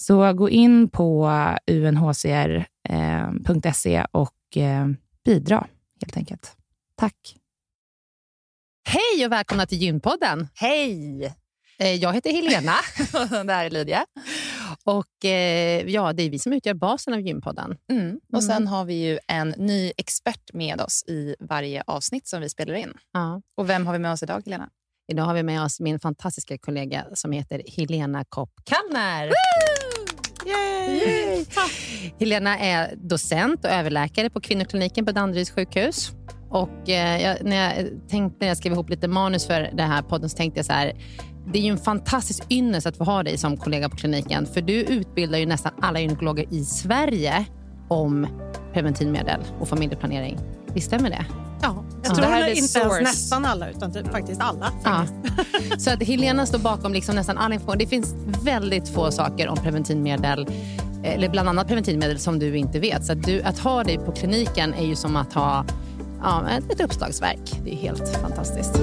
Så gå in på unhcr.se eh, och eh, bidra helt enkelt. Tack. Hej och välkomna till Gynpodden. Hej! Eh, jag heter Helena. det här är Lydia. Och ja, Det är vi som utgör basen av Gynpodden. Mm. Och Sen mm. har vi ju en ny expert med oss i varje avsnitt som vi spelar in. Ja. Och Vem har vi med oss idag, Helena? Idag har vi med oss min fantastiska kollega som heter Helena Kopp Kallner. Yay! Yay! Helena är docent och överläkare på kvinnokliniken på Danderyds sjukhus. Och eh, jag, när, jag tänkte, när jag skrev ihop lite manus för den här podden så tänkte jag så här. Det är ju en fantastisk ynnest att få ha dig som kollega på kliniken. För du utbildar ju nästan alla gynekologer i Sverige om preventivmedel och familjeplanering. Visst stämmer det? Ja, jag Ja. tror Det här är inte ens source. nästan alla, utan typ faktiskt alla. Ja. Så att Helena står bakom liksom nästan all information. Det finns väldigt få saker om preventivmedel, eller bland annat preventivmedel som du inte vet. Så att, du, att ha dig på kliniken är ju som att ha ja, ett, ett uppslagsverk. Det är helt fantastiskt.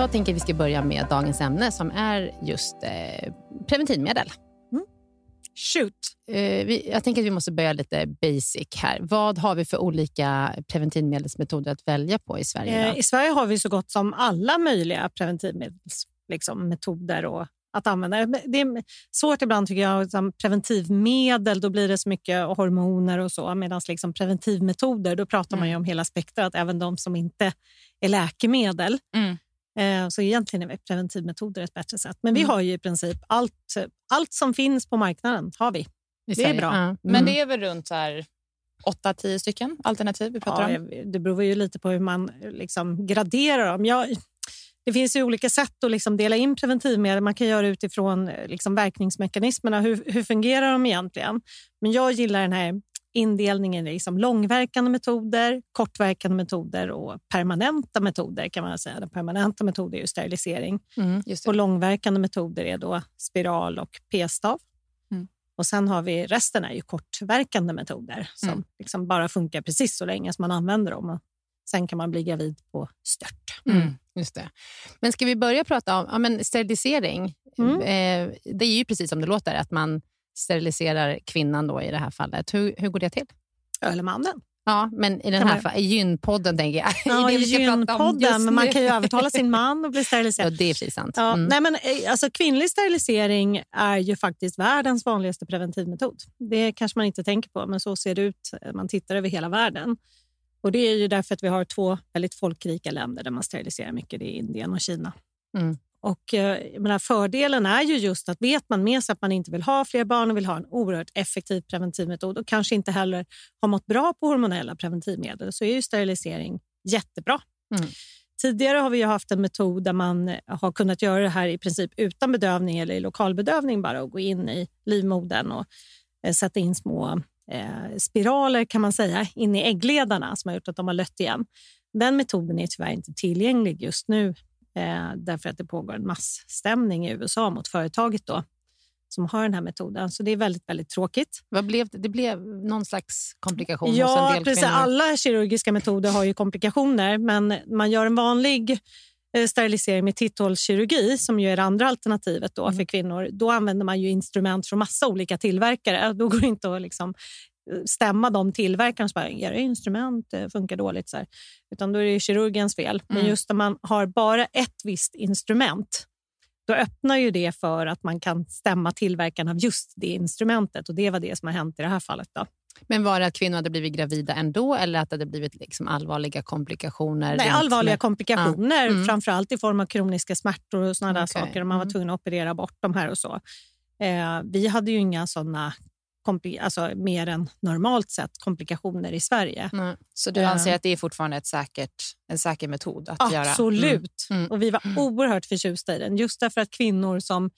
Jag tänker att vi ska börja med dagens ämne som är just eh, preventivmedel. Shoot. Eh, vi, jag tänker att vi måste börja lite basic här. Vad har vi för olika preventivmedelsmetoder att välja på i Sverige? Eh? I Sverige har vi så gott som alla möjliga preventivmedelsmetoder liksom, metoder och att använda. Det är svårt ibland tycker jag, liksom, preventivmedel, då blir det så mycket hormoner och så, medan liksom preventivmetoder, då pratar man ju om hela spektrat, även de som inte är läkemedel. Mm. Eh, Så egentligen är preventivmetoder ett bättre sätt. Men vi Mm. har ju i princip allt, allt som finns på marknaden. har vi. Det är bra. Ja. Men Mm. det är väl runt så här 8-10 stycken alternativ vi pratar Ja, om? det beror ju lite på hur man liksom graderar dem. Jag, det finns ju olika sätt att liksom dela in preventivmedel. Man kan göra utifrån liksom verkningsmekanismerna. Hur, hur fungerar de egentligen? Men jag gillar den här indelningen i liksom långverkande metoder, kortverkande metoder och permanenta metoder. kan man säga. Den permanenta metoden är ju sterilisering Mm. Och långverkande metoder är då spiral och p-stav. Mm. Och sen har vi resten är ju kortverkande metoder som Mm. liksom bara funkar precis så länge som man använder dem. Och sen kan man bli gravid på stört. Mm. Just det. Men ska vi börja prata om ja, men sterilisering? Mm. Eh, det är ju precis som det låter, att man steriliserar kvinnan då i det här fallet. Hur, hur går det till? Eller mannen. Ja, men i den här man- i gynpodden tänker jag. Ja, I gynpodden. Men man kan ju övertala sin man att bli Ja, steriliserad. det är precis sant. Ja, Mm. nej men, eh, alltså, kvinnlig sterilisering är ju faktiskt världens vanligaste preventivmetod. Det kanske man inte tänker på, men så ser det ut när man tittar över hela världen. Och Det är ju därför att vi har två väldigt folkrika länder där man steriliserar mycket. Det är Indien och Kina. Mm. Och, eh, jag menar, fördelen är ju just att vet man med sig att man inte vill ha fler barn och vill ha en oerhört effektiv preventivmetod och kanske inte heller har mått bra på hormonella preventivmedel så är ju sterilisering jättebra. Mm. Tidigare har vi haft en metod där man har kunnat göra det här i princip utan bedövning eller i lokalbedövning bara och gå in i livmodern och eh, sätta in små eh, spiraler kan man säga in i äggledarna som har gjort att de har lött igen. Den metoden är tyvärr inte tillgänglig just nu eh, därför att det pågår en massstämning i USA mot företaget då, som har den här metoden. Så det är väldigt, väldigt tråkigt. Vad blev det? det blev någon slags komplikation hos en Ja, del precis. kvinnor. Alla kirurgiska metoder har ju komplikationer, men man gör en vanlig eh, sterilisering med titthålskirurgi, som ju är det andra alternativet då Mm. för kvinnor. Då använder man ju instrument från massa olika tillverkare. Då går det inte att liksom stämma de tillverkarna och bara, era instrument eh, funkar dåligt. Så här. Utan då är det kirurgens fel. Men Mm. just när man har bara ett visst instrument, då öppnar ju det för att man kan stämma tillverkaren av just det instrumentet. Och Det var det som har hänt i det här fallet. Då. Men var det att kvinnor hade blivit gravida ändå eller att det hade blivit liksom allvarliga komplikationer? Nej, allvarliga med- komplikationer, Ja. Mm. framförallt i form av kroniska smärtor och såna Okej. saker. Man var Mm. tvungen att operera bort de här och så. Eh, vi hade ju inga såna alltså, mer än normalt sett komplikationer i Sverige. Nej. Så du Eh. anser att det är fortfarande ett säkert, en säker metod att göra? Absolut. Mm. Mm. Och vi var oerhört förtjusta i den. Just därför att kvinnor som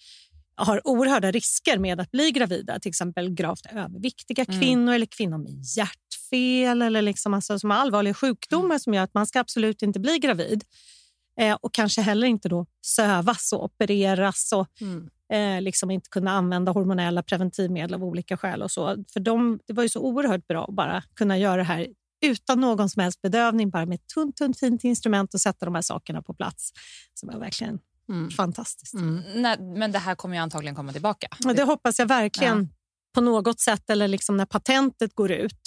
har oerhörda risker med att bli gravida, till exempel gravt överviktiga Mm. kvinnor eller kvinnor med hjärtfel eller liksom alltså, som har allvarliga sjukdomar Mm. som gör att man ska absolut inte bli gravid. Eh, och kanske heller inte då sövas och opereras och Mm. Eh, liksom inte kunna använda hormonella preventivmedel av olika skäl. och så. För dem, Det var ju så oerhört bra att bara kunna göra det här utan någon som helst bedövning, bara med ett tunt, tunt fint instrument och sätta de här sakerna på plats. Så det var verkligen Mm. fantastiskt. Mm. Nej, men det här kommer ju antagligen komma tillbaka. Och det hoppas jag verkligen på något sätt, eller liksom när patentet går ut,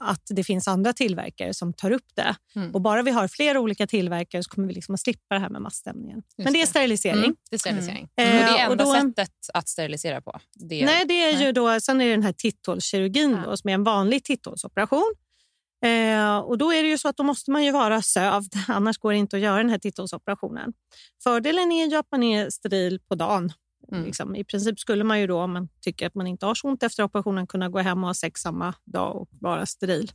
att det finns andra tillverkare som tar upp det. Mm. Och bara vi har flera olika tillverkare så kommer vi liksom att slippa det här med massstämningen. Men det är sterilisering. Mm. Det är sterilisering. Mm. och det är Eh, enda då- sättet att sterilisera på. Det är, Nej, det är ju då, sen är det den här titthålskirurgin Ja. som är en vanlig titthålsoperation Eh, och då är det ju så att då måste man ju vara sövd, annars går det inte att göra den här titthålsoperationen. Fördelen är ju att man är steril på dagen. Mm. Liksom. I princip skulle man ju då, om man tycker att man inte har så ont efter operationen, kunna gå hem och ha sex samma dag och vara steril.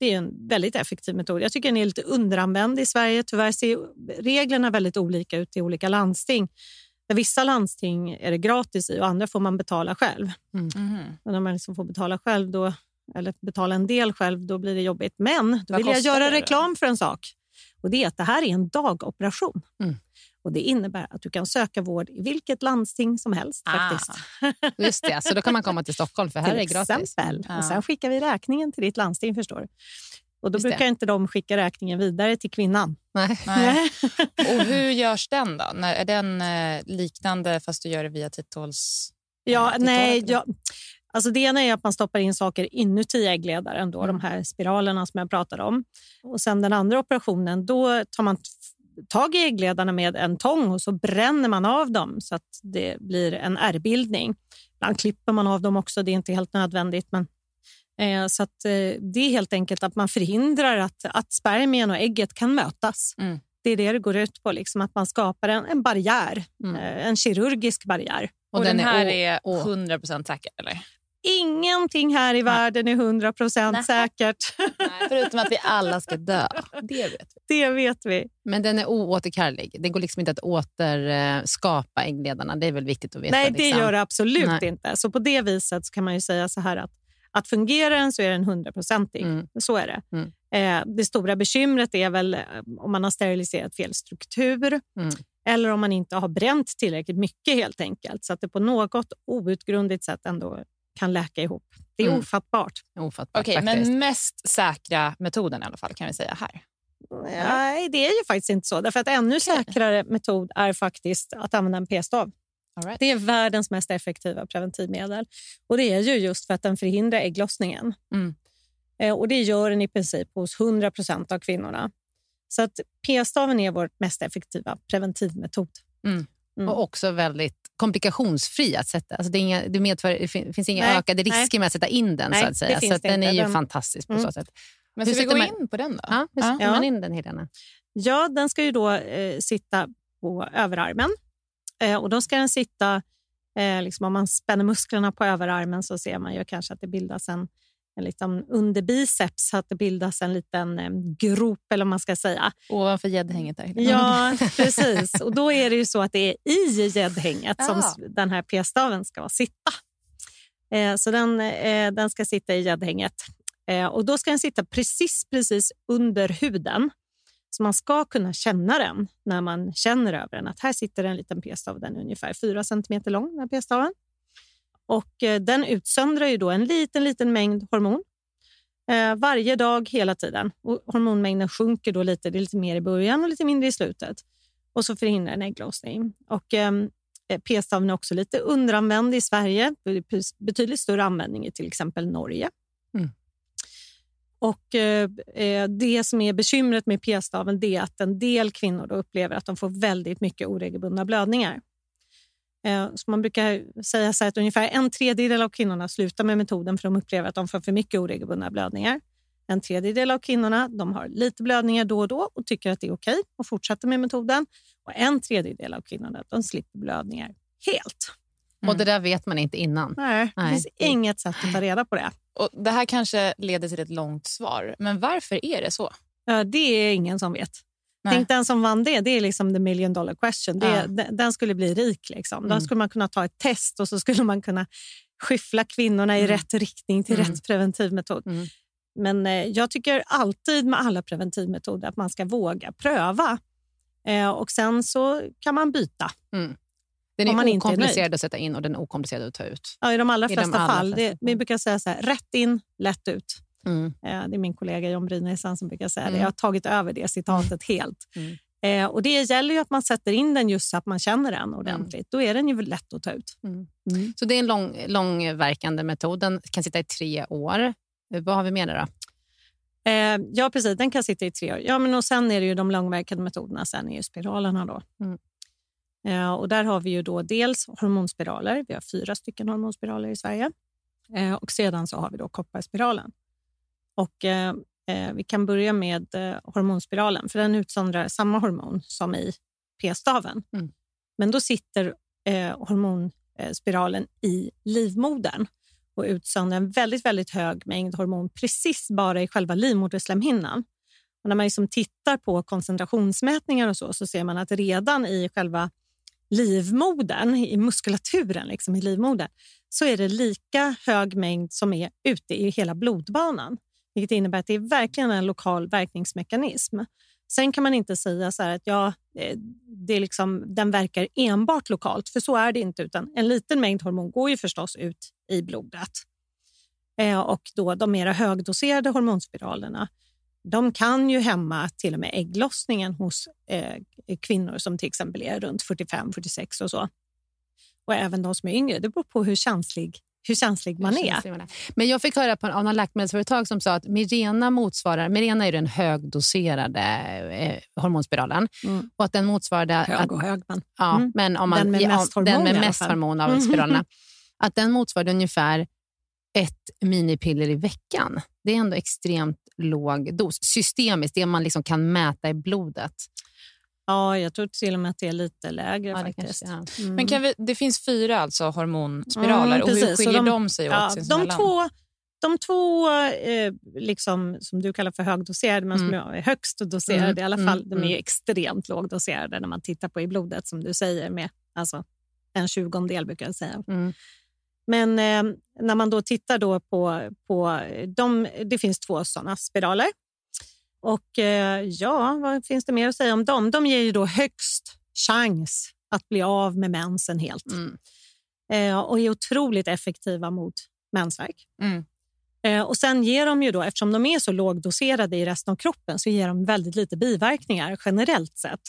Det är en väldigt effektiv metod. Jag tycker den är lite underanvänd i Sverige. Tyvärr ser reglerna väldigt olika ut i olika landsting. Där vissa landsting är det gratis i och andra får man betala själv. Mhm. Och när man liksom får betala själv då, eller betala en del själv, då blir det jobbigt. Men då Vad vill jag göra det reklam för en sak. Och det är att det här är en dagoperation. Mm. Och Det innebär att du kan söka vård i vilket landsting som helst. Ah. faktiskt. Just det, så då kan man komma till Stockholm för här är det till gratis. exempel. Ja. Och sen skickar vi räkningen till ditt landsting. förstår du. Och Då Just det. brukar inte de skicka räkningen vidare till kvinnan. Nej. Nej. Och hur görs den då? När, är den eh, liknande fast du gör det via titthåls... Ja, till nej, ja, alltså det ena är att man stoppar in saker inuti äggledaren, då, de här spiralerna som jag pratade om. Och sen den andra operationen, då tar man tag i äggledarna med en tång och så bränner man av dem så att det blir en ärrbildning. Ibland klipper man av dem också, det är inte helt nödvändigt. Men, eh, så att, eh, det är helt enkelt att man förhindrar att, att spermien och ägget kan mötas. Mm. Det är det det går ut på, liksom, att man skapar en, en barriär, Mm. eh, en kirurgisk barriär. Och, den, här å- är å- 100% säker, eller? Ingenting här i världen är 100 procent Nej. säkert. Förutom att vi alla ska dö. Det vet vi. Det vet vi. Men den är oåterkallelig. Det går liksom inte att återskapa äggledarna. Det är väl viktigt att veta. Nej, det liksom. gör det absolut Nej. inte. Så på det viset kan man ju säga så här att, att fungerar den så är den hundraprocentig. Mm. Så är det. Mm. Eh, det stora bekymret är väl eh, om man har steriliserat fel struktur Mm. eller om man inte har bränt tillräckligt mycket helt enkelt så att det på något outgrundligt sätt ändå kan läka ihop. Det är Mm. ofattbart. Ofattbart faktiskt. men mest säkra metoden i alla fall kan vi säga här. Nej, det är ju faktiskt inte så. Därför att ännu Okej. säkrare metod är faktiskt att använda en p-stav. Right. Det är världens mest effektiva preventivmedel. Och Det är ju just för att den förhindrar ägglossningen. Mm. Eh, Och Det gör den i princip hos 100 procent av kvinnorna. Så att p-staven är vår mest effektiva preventivmetod. Mm. Och också väldigt komplikationsfri att sätta. Alltså det, är inga, det medför, det fin- finns inga Nej, ökade nej. risker med att sätta in den. Nej, så att säga. Så att den är ju Den- fantastisk på Mm. så sätt. Men Hur ska vi gå man- in på den då? Ja, hur sätter Ja. man in den, Helena? Ja, den ska ju då eh, sitta på överarmen. Eh, och då ska den sitta... Eh, liksom om man spänner musklerna på överarmen så ser man ju kanske att det bildas en, liten under biceps, så att det bildas en liten eh, grop eller man ska säga. Ovanför gäddhänget där. Ja, precis. Och då är det ju så att det är i gäddhänget som Ja. s- den här p-staven ska sitta. Eh, så den, eh, den ska sitta i gäddhänget. Och då ska den sitta precis, precis under huden. Så man ska kunna känna den när man känner över den. Att här sitter en liten p-stav. Den är ungefär 4 cm lång, den här p-staven. Och eh, den utsöndrar ju då en liten, liten mängd hormon eh, varje dag hela tiden. Och hormonmängden sjunker då lite. Det är lite mer i början och lite mindre i slutet. Och så förhindrar en ägglossning. Och, ehm, eh, p-staven är också lite underanvänd i Sverige. Betydligt större användning i till exempel Norge. Mm. Och eh, Det som är bekymret med p-staven är att en del kvinnor upplever att de får väldigt mycket oregelbundna blödningar. Eh, Så man brukar säga så att ungefär en tredjedel av kvinnorna slutar med metoden för de upplever att de får för mycket oregelbundna blödningar. En tredjedel av kvinnorna de har lite blödningar då och då och tycker att det är okej och fortsätter med metoden. Och En tredjedel av kvinnorna de slipper blödningar helt. Och det där vet man inte innan. Nej, det Nej. finns inget sätt att ta reda på det. Och det här kanske leder till ett långt svar, men varför är det så? Det är ingen som vet. Nej. Tänk den som vann det, det är liksom the million dollar question. Det, Ja. den, skulle bli rik. Liksom. Då Mm. skulle man kunna ta ett test och så skulle man kunna skyffla kvinnorna i Mm. rätt riktning till Mm. rätt preventivmetod. Mm. Men eh, jag tycker alltid med alla preventivmetoder att man ska våga pröva. Eh, och sen så kan man byta. Den Om man är inte är okomplicerad att sätta in och den är okomplicerad att ta ut. Ja, I de allra I de flesta allra fall. flesta Det, vi brukar säga så här, rätt in, lätt ut. Mm. Eh, Det är min kollega John Brynässon som brukar säga det. Mm. Jag har tagit över det citatet helt. Mm. Eh, och Det gäller ju att man sätter in den just så att man känner den ordentligt. Då är den ju lätt att ta ut. Mm. Mm. Så det är en lång, långverkande metod. Den kan sitta i tre år. Eh, Vad har vi mer då? Eh, ja, precis. Den kan sitta i tre år. Ja, men och sen är det ju de långverkande metoderna. Sen är ju spiralerna. Då. Mm. Eh, och där har vi ju då dels hormonspiraler. Vi har fyra stycken hormonspiraler i Sverige. Eh, och sedan så har vi då kopparspiralen. Och, eh, eh, vi kan börja med eh, hormonspiralen, för den utsöndrar samma hormon som i p-staven. Mm. Men då sitter eh, hormonspiralen i livmodern och utsöndrar en väldigt, väldigt hög mängd hormon precis bara i själva livmoderslemhinnan. Och när man liksom tittar på koncentrationsmätningar och så, så ser man att redan i själva livmodern, i muskulaturen liksom i livmodern, så är det lika hög mängd som är ute i hela blodbanan. Vilket innebär att det är verkligen en lokal verkningsmekanism. Sen kan man inte säga så att ja, eh, det är liksom, den verkar enbart lokalt, för så är det inte. utan En liten mängd hormon går ju förstås ut i blodet. Eh, och då de mer högdoserade hormonspiralerna de kan ju hämma till och med ägglossningen hos eh, kvinnor som till exempel är runt 45-46 och så. Och även de som är yngre. Det beror på hur känslig, hur känslig man Hur är. känslig man är. Men jag fick höra på, av någon läkemedelsföretag som sa att Mirena motsvarar... Mirena är den högdoserade eh, hormonspiralen. Mm. Och att den motsvarade... Hög och hög, men ja, Mm. men om man, Den med ja, mest hormon den med mest hormon av Mm. spiralerna. Att den motsvarade ungefär ett minipiller i veckan. Det är ändå extremt låg dos. Systemiskt, det man liksom kan mäta i blodet. Ja, jag tror till och med att det är lite lägre Ja, faktiskt. kanske- Mm. Men kan vi, det finns fyra alltså hormonspiraler. Mm, och hur skiljer de- de, sig åt Ja, de två, de två eh, liksom, som du kallar för högdoserade, men som Mm. jag är högst doserade Mm, i alla mm, fall, de är mm. extremt lågdoserade när man tittar på i blodet, som du säger, med alltså, en tjugondel brukar jag säga. Mm. Men eh, när man då tittar då på, på de, det finns två sådana spiraler. Och eh, ja, vad finns det mer att säga om dem? De ger ju då högst chans att bli av med mensen helt Mm. eh, och är otroligt effektiva mot mensvärk. Mm. Eh, och sen ger de ju då, eftersom de är så lågdoserade i resten av kroppen, så ger de väldigt lite biverkningar generellt sett.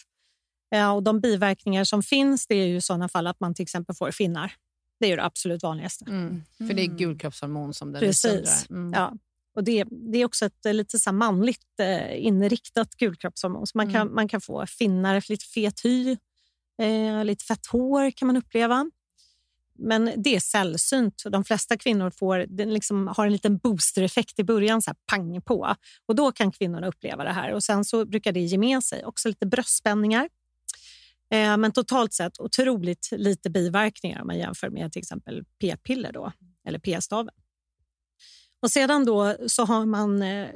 Och de biverkningar som finns det är ju i sådana fall att man till exempel får finnar. Det är ju det absolut vanligaste. Mm. För det är gulkroppshormon som den Precis. Mm. Ja. Och det, det är också ett eh, lite så manligt eh, inriktat gulkroppshormon. Så man, kan, Mm. man kan få finnar, lite fet hy, eh, lite fett hår kan man uppleva. Men det är sällsynt. De flesta kvinnor får, den liksom har en liten boostereffekt i början, så här pang på. Och Då kan kvinnorna uppleva det här. Och Sen så brukar det ge med sig också lite bröstspänningar. Eh, men totalt sett otroligt lite biverkningar om man jämför med till exempel p-piller då, eller p-staven. Och sedan då så har man eh,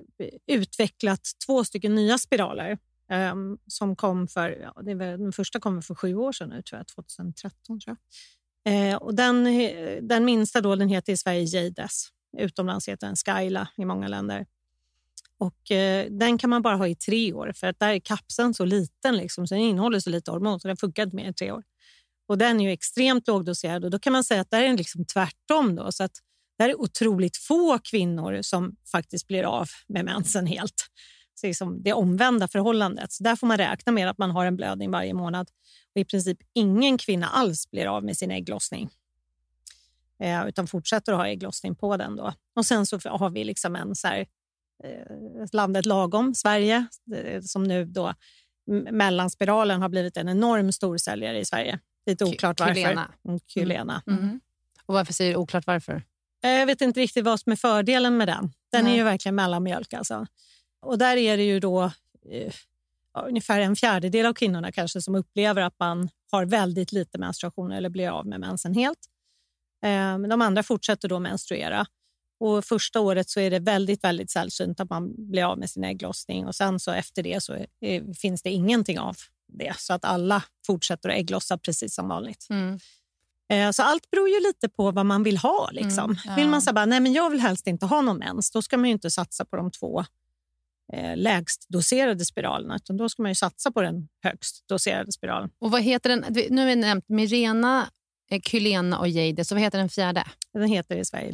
utvecklat två stycken nya spiraler eh, som kom för, ja, det är väl, den första kom för sju år sedan nu, tror jag, 2013 tror jag. Eh, och den, eh, den minsta då, den heter i Sverige Jades. Utomlands heter den Skyla i många länder. Och eh, Den kan man bara ha i tre år för att där är kapseln så liten, liksom, så den innehåller så lite hormon så den funkar inte mer i tre år. Och Den är ju extremt lågdoserad och då kan man säga att där är den liksom tvärtom. Då, så att där är otroligt få kvinnor som faktiskt blir av med mensen helt. Så liksom det omvända förhållandet. Så där får man räkna med att man har en blödning varje månad. Och I princip ingen kvinna alls blir av med sin ägglossning. Eh, utan fortsätter att ha ägglossning på den. Då. Och Sen så har vi liksom en så här, eh, landet lagom, Sverige, eh, som nu då mellanspiralen har blivit en enorm storsäljare i Sverige. Lite oklart varför. Kylena. Mm, Kylena. Mm. Och varför säger du oklart varför? Eh, Jag vet inte riktigt vad som är fördelen med den. Den Nej. är ju verkligen mellanmjölk. Alltså. Och där är det ju då eh, ja, ungefär en fjärdedel av kvinnorna kanske som upplever att man har väldigt lite menstruation eller blir av med mensen helt. Eh, Men de andra fortsätter då menstruera. Och första året så är det väldigt, väldigt sällsynt att man blir av med sin ägglossning och sen så efter det så eh, finns det ingenting av det. Så att alla fortsätter att ägglossa precis som vanligt. Mm. Eh, Så allt beror ju lite på vad man vill ha. Liksom. Mm, ja. Vill man säga bara, nej men jag vill helst inte ha någon mens, då ska man ju inte satsa på de två eh, lägst doserade spiralerna, utan då ska man ju satsa på den högst doserade spiralen. Och vad heter den? Nu har vi nämnt Mirena, Kylena och Jade. Så vad heter den fjärde? Den heter i Sverige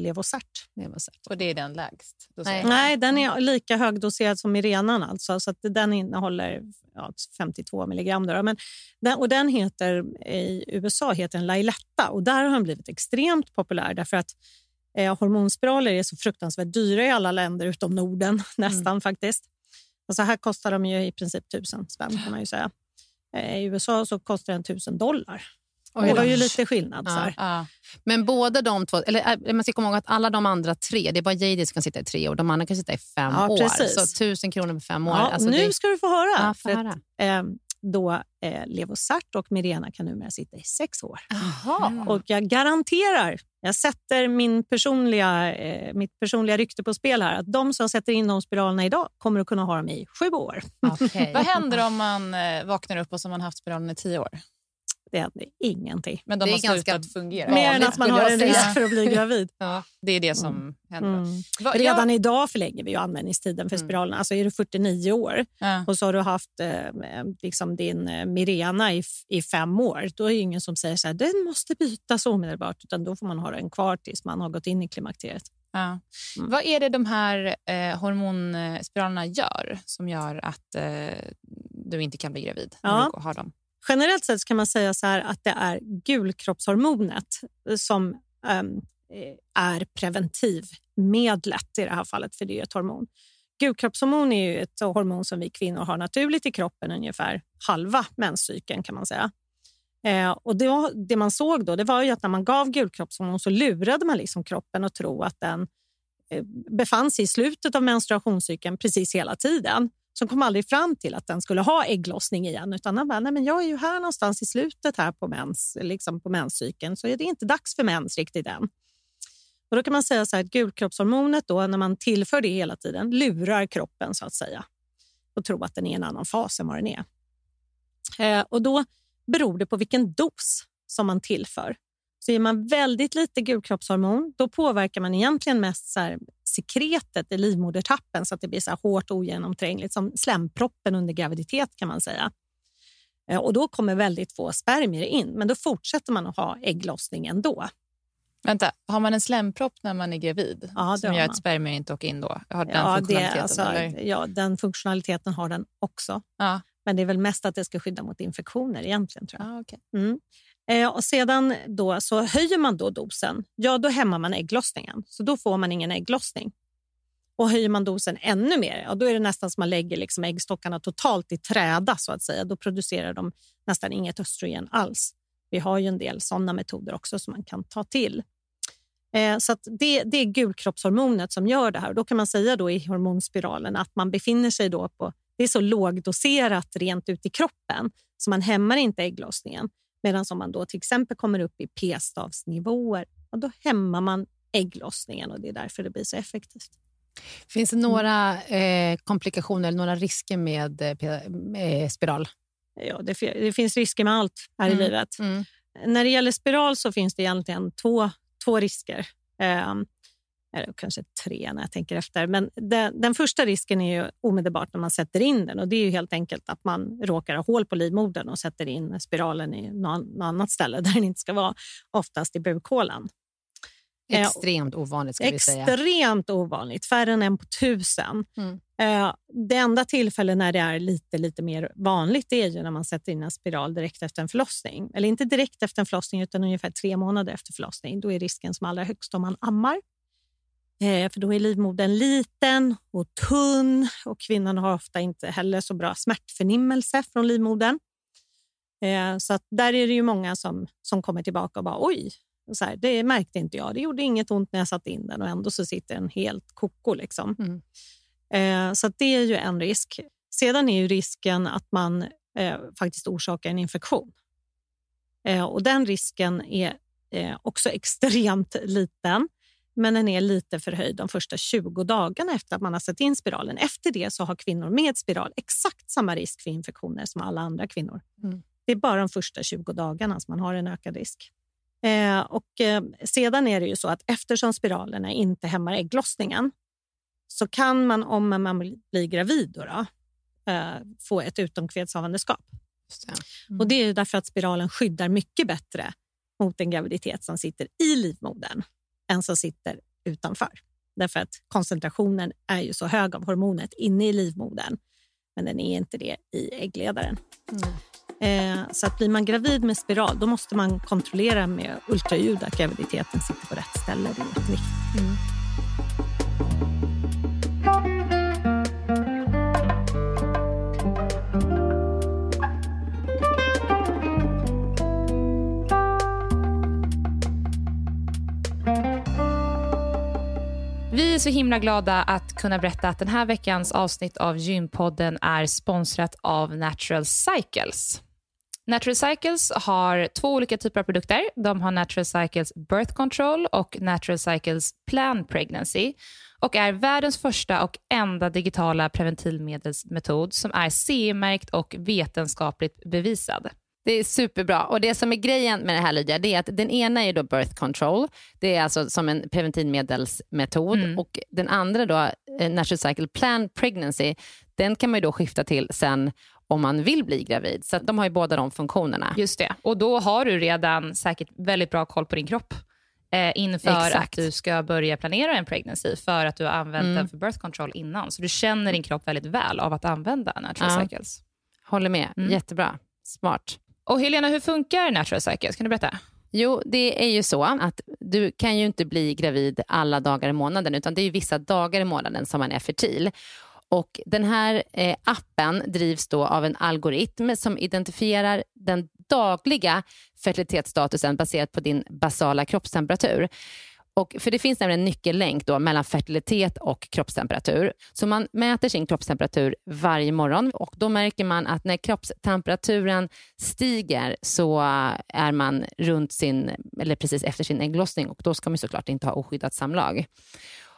var så. Och det är den lägst? Nej. Nej, den är lika högdoserad som Mirenan, alltså, så att den innehåller ja, 52 milligram. Då, men den, och den heter, I USA heter den Lailetta och där har den blivit extremt populär därför att eh, hormonspiraler är så fruktansvärt dyra i alla länder utom Norden, nästan faktiskt. Alltså här kostar de ju i princip tusen spänn kan man ju säga. Eh, I USA så kostar den tusen dollar. Och det var ju lite skillnad. Så här. Ja. Men båda de två, eller äh, man ska komma ihåg att alla de andra tre, det är bara Jadis som kan sitta i tre år, de andra kan sitta i fem Ja, år. precis. Så tusen kronor för fem år. Ja, alltså nu det, ska du få höra. Ja, få höra. Att, eh, då eh, Levosart och Mirena kan numera sitta i sex år. Jaha. Och jag garanterar, jag sätter min personliga, eh, mitt personliga rykte på spel här, att de som sätter in de spiralerna idag kommer att kunna ha dem i sju år. Okej. Vad händer om man eh, vaknar upp och så har man haft spiralen i tio år? Det händer ingenting. Men de Det är har ganska slutat fungera? Mer än att man har en risk för att bli gravid. Ja, det är det som händer. Mm. Va, Redan jag, idag förlänger vi ju användningstiden för Mm. spiralerna. Alltså är du 49 år ja. och så har du haft eh, liksom din eh, Mirena i, i fem år, då är det ingen som säger så här, den måste bytas omedelbart, utan då får man ha den kvar tills man har gått in i klimakteriet. Ja. Mm. Vad är det de här eh, hormonspiralerna gör som gör att eh, du inte kan bli gravid när Ja. du har dem? Generellt sett kan man säga så här att det är gulkroppshormonet som um, är preventivmedlet i det här fallet, för det är ju ett hormon. Gulkroppshormon är ju ett hormon som vi kvinnor har naturligt i kroppen ungefär halva menscykeln kan man säga. Eh, och det, var, det man såg då det var ju att när man gav gulkroppshormon så lurade man liksom kroppen att tro att den eh, befann sig i slutet av menstruationscykeln precis hela tiden som kom aldrig fram till att den skulle ha ägglossning igen. Utan han bara, nej men jag är ju här någonstans i slutet här på, mens, liksom på menscykeln så är det inte dags för mens riktigt än. Och då kan man säga så här att gulkroppshormonet då, när man tillför det hela tiden lurar kroppen så att säga och tror att den är i en annan fas än vad den är. Eh, och då beror det på vilken dos som man tillför. Så ger man väldigt lite gulkroppshormon, då påverkar man egentligen mest så här sekretet i livmodertappen så att det blir så hårt och ogenomträngligt, som slemproppen under graviditet kan man säga. Eh, Och då kommer väldigt få spermier in, men då fortsätter man att ha ägglossning ändå. Vänta, har man en slempropp när man är gravid Ja, det som gör att spermier inte åker in då? Har den Ja, det, funktionaliteten? alltså, eller? ja, den funktionaliteten har den också. Ja. Men det är väl mest att det ska skydda mot infektioner egentligen. tror jag. Ja, okej. Mm. Eh, och sedan då, så höjer man då dosen, ja då hämmar man ägglossningen. Så då får man ingen ägglossning. Och höjer man dosen ännu mer, ja, då är det nästan som man lägger liksom äggstockarna totalt i träda så att säga. Då producerar de nästan inget östrogen alls. Vi har ju en del sådana metoder också som man kan ta till. Eh, så att det, det är gulkroppshormonet som gör det här. Och då kan man säga då i hormonspiralen att man befinner sig då på... Det är så lågdoserat rent ut i kroppen så man hämmar inte ägglossningen. Medan om man då till exempel kommer upp i p-stavsnivåer, då hämmar man ägglossningen och det är därför det blir så effektivt. Finns det några eh, komplikationer eller några risker med, eh, med spiral? Ja, det, det finns risker med allt här i Mm. livet. Mm. När det gäller spiral så finns det egentligen två, två risker. Um, eller kanske tre när jag tänker efter. Men den, den första risken är ju omedelbart när man sätter in den. och Det är ju helt enkelt att man råkar ha hål på livmodern och sätter in spiralen i något, annat ställe där den inte ska vara, oftast i bukhålan. Eh, Extremt ovanligt ska vi säga. Extremt ovanligt, färre än en på tusen. Mm. Eh, det enda tillfälle när det är lite, lite mer vanligt är ju när man sätter in en spiral direkt efter en förlossning. Eller inte direkt efter en förlossning utan ungefär tre månader efter förlossning. Då är risken som allra högst om man ammar. Eh, för då är livmodern liten och tunn och kvinnan har ofta inte heller så bra smärtförnimmelse från livmodern. Eh, så att där är det ju många som, som kommer tillbaka och bara oj, så här, det märkte inte jag. Det gjorde inget ont när jag satte in den och ändå så sitter den helt koko. Liksom. Mm. Eh, så det är ju en risk. Sedan är ju risken att man faktiskt orsakar en infektion. Och Den risken är också extremt liten, men den är lite förhöjd de första 20 dagarna efter att man har satt in spiralen. Efter det så har kvinnor med spiral exakt samma risk för infektioner som alla andra kvinnor. Mm. Det är bara de första 20 dagarna som man har en ökad risk. Eh, och eh, Sedan är det ju så att eftersom spiralerna inte hämmar ägglossningen så kan man, om man blir gravid, då, då, eh, få ett utomkvedshavandeskap. Det. Och Det är därför att spiralen skyddar mycket bättre mot en graviditet som sitter i livmodern än som sitter utanför. Därför att koncentrationen är ju så hög av hormonet inne i livmodern, men den är inte det i äggledaren. Eh, så att blir man gravid med spiral då måste man kontrollera med ultraljud att graviditeten sitter på rätt ställe. Det är jätteviktigt. Vi så himla glada att kunna berätta att den här veckans avsnitt av Gympodden är sponsrat av Natural Cycles. Natural Cycles har två olika typer av produkter. De har Natural Cycles Birth Control och Natural Cycles Plan Pregnancy och är världens första och enda digitala preventivmedelsmetod som är CE-märkt och vetenskapligt bevisad. Det är superbra. Och Det som är grejen med det här Lydia, det är att den ena är då birth control. Det är alltså som en preventivmedelsmetod. Mm. Och den andra då, eh, natural cycle plan pregnancy, den kan man ju då skifta till sen om man vill bli gravid. Så de har ju båda de funktionerna. Just det. Och då har du redan säkert väldigt bra koll på din kropp eh, inför Exakt. att du ska börja planera en pregnancy för att du har använt Mm. den för birth control innan. Så du känner din kropp väldigt väl av att använda natural Ja. cycles. Håller med. Mm. Jättebra. Smart. Och Helena, hur funkar natural cycles? Kan du berätta? Jo, det är ju så att du kan ju inte bli gravid alla dagar i månaden, utan det är ju vissa dagar i månaden som man är fertil. Och den här eh, appen drivs då av en algoritm som identifierar den dagliga fertilitetsstatusen baserat på din basala kroppstemperatur. Och för Det finns nämligen en nyckellänk då mellan fertilitet och kroppstemperatur. Så man mäter sin kroppstemperatur varje morgon och då märker man att när kroppstemperaturen stiger så är man runt sin, eller precis efter sin ägglossning och då ska man såklart inte ha oskyddat samlag.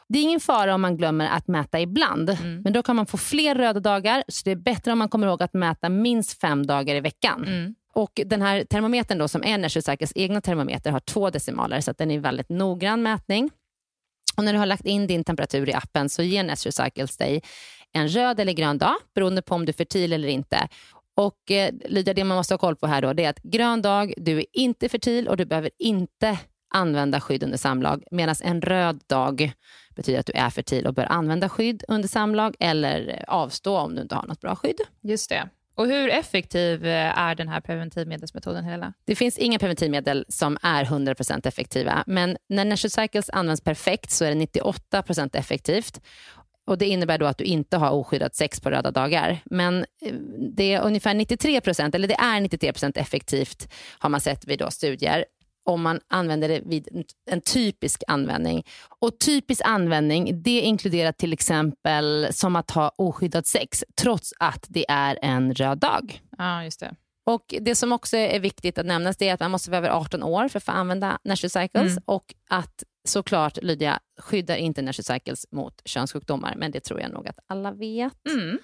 Det är ingen fara om man glömmer att mäta ibland, Mm. men då kan man få fler röda dagar så det är bättre om man kommer ihåg att mäta minst fem dagar i veckan. Mm. Och Den här termometern då, som är Natural egna termometer har två decimaler så att den är väldigt noggrann mätning. Och När du har lagt in din temperatur i appen så ger Natural Cycles dig en röd eller grön dag beroende på om du är fertil eller inte. Och eh, Lydia, det man måste ha koll på här då, det är att grön dag, du är inte fertil och du behöver inte använda skydd under samlag. Medan en röd dag betyder att du är fertil och bör använda skydd under samlag eller eh, avstå om du inte har något bra skydd. Just det. Och hur effektiv eh, är den här preventivmedelsmetoden, Helena? Det finns inga preventivmedel som är 100% effektiva, men när Natural Cycles används perfekt så är det 98% effektivt. Och Det innebär då att du inte har oskyddat sex på röda dagar. Men eh, det är ungefär 93%, eller det är 93% effektivt har man sett vid då studier om man använder det vid en- typisk användning. Och Typisk användning det inkluderar till exempel som att ha oskyddat sex trots att det är en röd dag. Ja, just det. Och Det som också är viktigt att nämnas det är att man måste vara över 18 år för att få använda Natural Cycles Mm. och att såklart, Lydia, skyddar inte Natural Cycles mot könssjukdomar, men det tror jag nog att alla vet. Mm.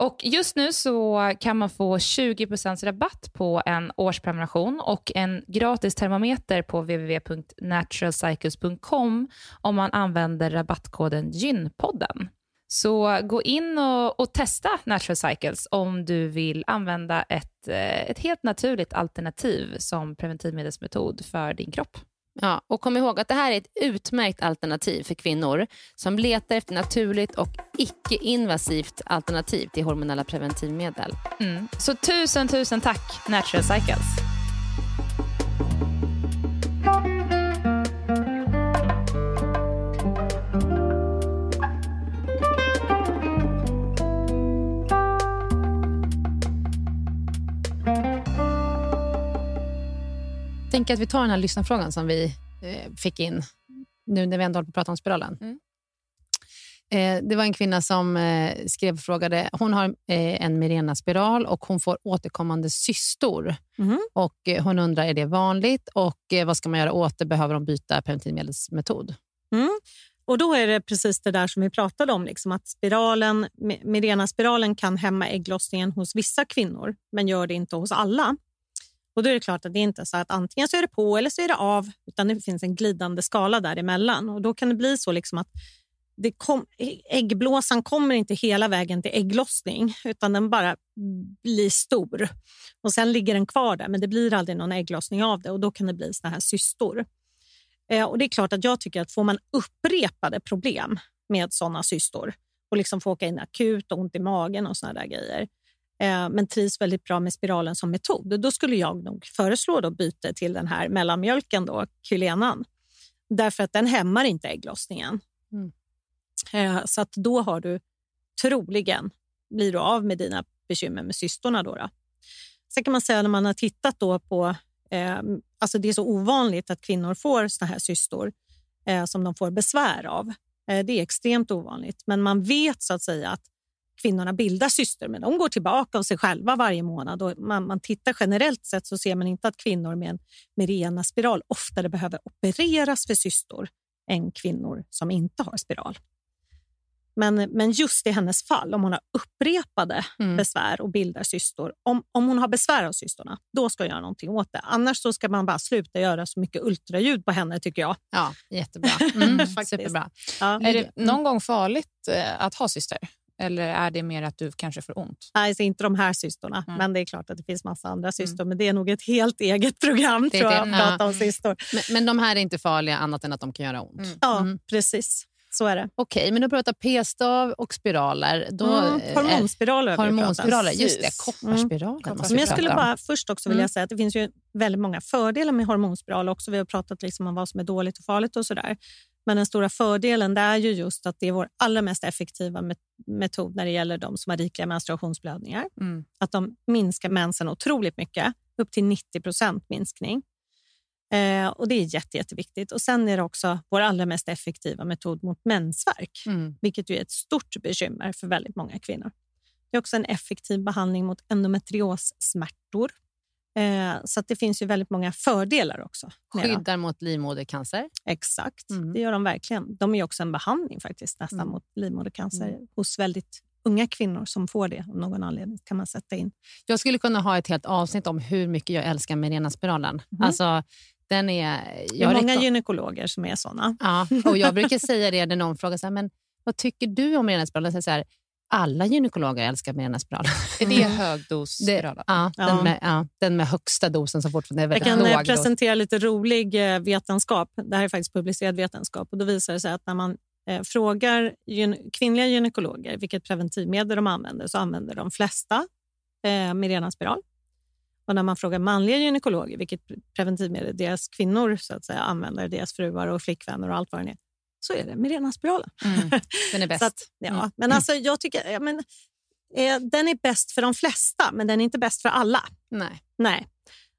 Och Just nu så kan man få 20% rabatt på en årsprenumeration och en gratis termometer på www.naturalcycles.com om man använder rabattkoden GYNPODDEN. Så gå in och, och testa Natural Cycles om du vill använda ett, eh, ett helt naturligt alternativ som preventivmedelsmetod för din kropp. Ja, och kom ihåg att det här är ett utmärkt alternativ för kvinnor som letar efter naturligt och icke-invasivt alternativ till hormonella preventivmedel. Mm. Så tusen, tusen tack Natural Cycles. Tänker att vi tar den här lyssnarfrågan som vi eh, fick in nu när vi ändå håller på att prata om spiralen. Mm. Eh, det var en kvinna som eh, skrev och frågade. Hon har eh, en Mirena-spiral och hon får återkommande cystor. Mhm. Och eh, Hon undrar, är det vanligt och eh, vad ska man göra åt det? Behöver de byta preventivmedelsmetod? Mm. Och Då är det precis det där som vi pratade om, liksom att spiralen, Mi- Mirena-spiralen kan hämma ägglossningen hos vissa kvinnor, men gör det inte hos alla. Och Då är det klart att det är inte så att antingen så är det på eller så är det av, utan det finns en glidande skala däremellan. Och Då kan det bli så liksom att det kom, äggblåsan kommer inte hela vägen till ägglossning, utan den bara blir stor. Och Sen ligger den kvar där, men det blir aldrig någon ägglossning av det och då kan det bli såna här cystor. Eh, och det är klart att jag tycker att får man upprepade problem med såna cystor och liksom få åka in akut och ont i magen och såna där grejer, eh, men trivs väldigt bra med spiralen som metod, då skulle jag nog föreslå då byte till den här mellanmjölken, då, Kylenan. Därför att den hämmar inte ägglossningen. Mm. Eh, så att då har du troligen blir du av med dina bekymmer med cystorna. Då, då. Sen kan man säga när man har tittat då på Eh, alltså det är så ovanligt att kvinnor får såna här cystor eh, som de får besvär av. Eh, det är extremt ovanligt, men man vet så att säga att kvinnorna bildar syster, men de går tillbaka av sig själva varje månad. Och man, man tittar generellt sett så ser man inte att kvinnor med en Mirena spiral oftare behöver opereras för cystor än kvinnor som inte har spiral. Men, men just i hennes fall, om hon har upprepade Mm. besvär och bildar cystor, om, om hon har besvär av cystorna, då ska jag göra någonting åt det. Annars så ska man bara sluta göra så mycket ultraljud på henne, tycker jag. Ja, jättebra. Mm, superbra. Ja. Är det någon gång farligt eh, att ha syster? Eller är det mer att du kanske får ont? Nej, så inte de här cystorna, Mm. men det är klart att det finns massa andra cystor. Men det är nog ett helt eget program, Det är tror jag, att prata om cystor. Men, men de här är inte farliga annat än att de kan göra ont. Mm. Ja, Mm. precis. Så är det. Okej, men då pratar p-stav och spiraler. Då Mm. är- Hormonspiraler om. Hormonspiraler, just det. Kopparspiraler Mm. Men jag skulle bara först också vilja Mm. säga att det finns ju väldigt många fördelar med hormonspiral också. Vi har pratat liksom om vad som är dåligt och farligt och sådär. Men den stora fördelen är ju just att det är vår allra mest effektiva met- metod när det gäller de som har rikliga menstruationsblödningar. Mm. Att de minskar mensen otroligt mycket, upp till 90 procent minskning. Eh, och Det är jätte, jätteviktigt. Och Sen är det också vår allra mest effektiva metod mot mensvärk Mm. vilket ju är ett stort bekymmer för väldigt många kvinnor. Det är också en effektiv behandling mot endometriossmärtor. Eh, så det finns ju väldigt många fördelar också. Skyddar mot livmodercancer. Exakt, Mm. det gör de verkligen. De är också en behandling faktiskt nästan Mm. mot livmodercancer hos väldigt unga kvinnor som får det av någon anledning. kan man sätta in. Jag skulle kunna ha ett helt avsnitt om hur mycket jag älskar Mirena-spiralen. Alltså, den är... Det är Jag många gynekologer som är såna. ja, och jag brukar säga det när någon frågar så här, men vad tycker du om Mirena-spiralen? Jag så här, alla gynekologer älskar Mirena-spiralen. Är det högdosspiralen? Ja, Ja. Den, med, ja, den med högsta dosen som fortfarande är Jag väldigt kan eh, låg dos. presentera lite rolig eh, vetenskap. Det här är faktiskt publicerad vetenskap. Och då visar det sig att när man eh, frågar gyn- kvinnliga gynekologer vilket preventivmedel de använder så använder de flesta eh, Mirena-spiral. Och när man frågar manliga gynekologer vilket preventivmedel deras kvinnor så att säga, använder, deras fruar och flickvänner och allt vad det är, så är det Mirena-spiralen. Mm, den är bäst. Att, ja. Mm. Men alltså, jag tycker, ja, men, eh, den är bäst för de flesta, men den är inte bäst för alla. Nej. Nej.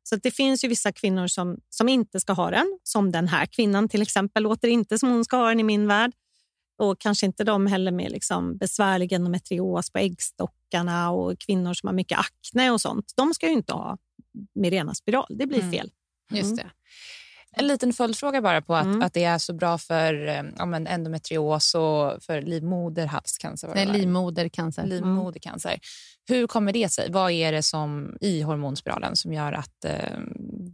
Så det finns ju vissa kvinnor som, som inte ska ha den. Som den här kvinnan till exempel. Låter inte som hon ska ha den i min värld. Och kanske inte de heller med liksom besvärlig endometrios på äggstockarna och kvinnor som har mycket akne och sånt. De ska ju inte ha Mirena spiral. Det blir Mm. fel. Just Mm. det. En liten följdfråga bara på att, Mm. att det är så bra för eh, ja, men endometrios och för livmoderhalscancer. Nej, livmodercancer. livmodercancer. Hur kommer det sig? Vad är det som i hormonspiralen som gör att eh,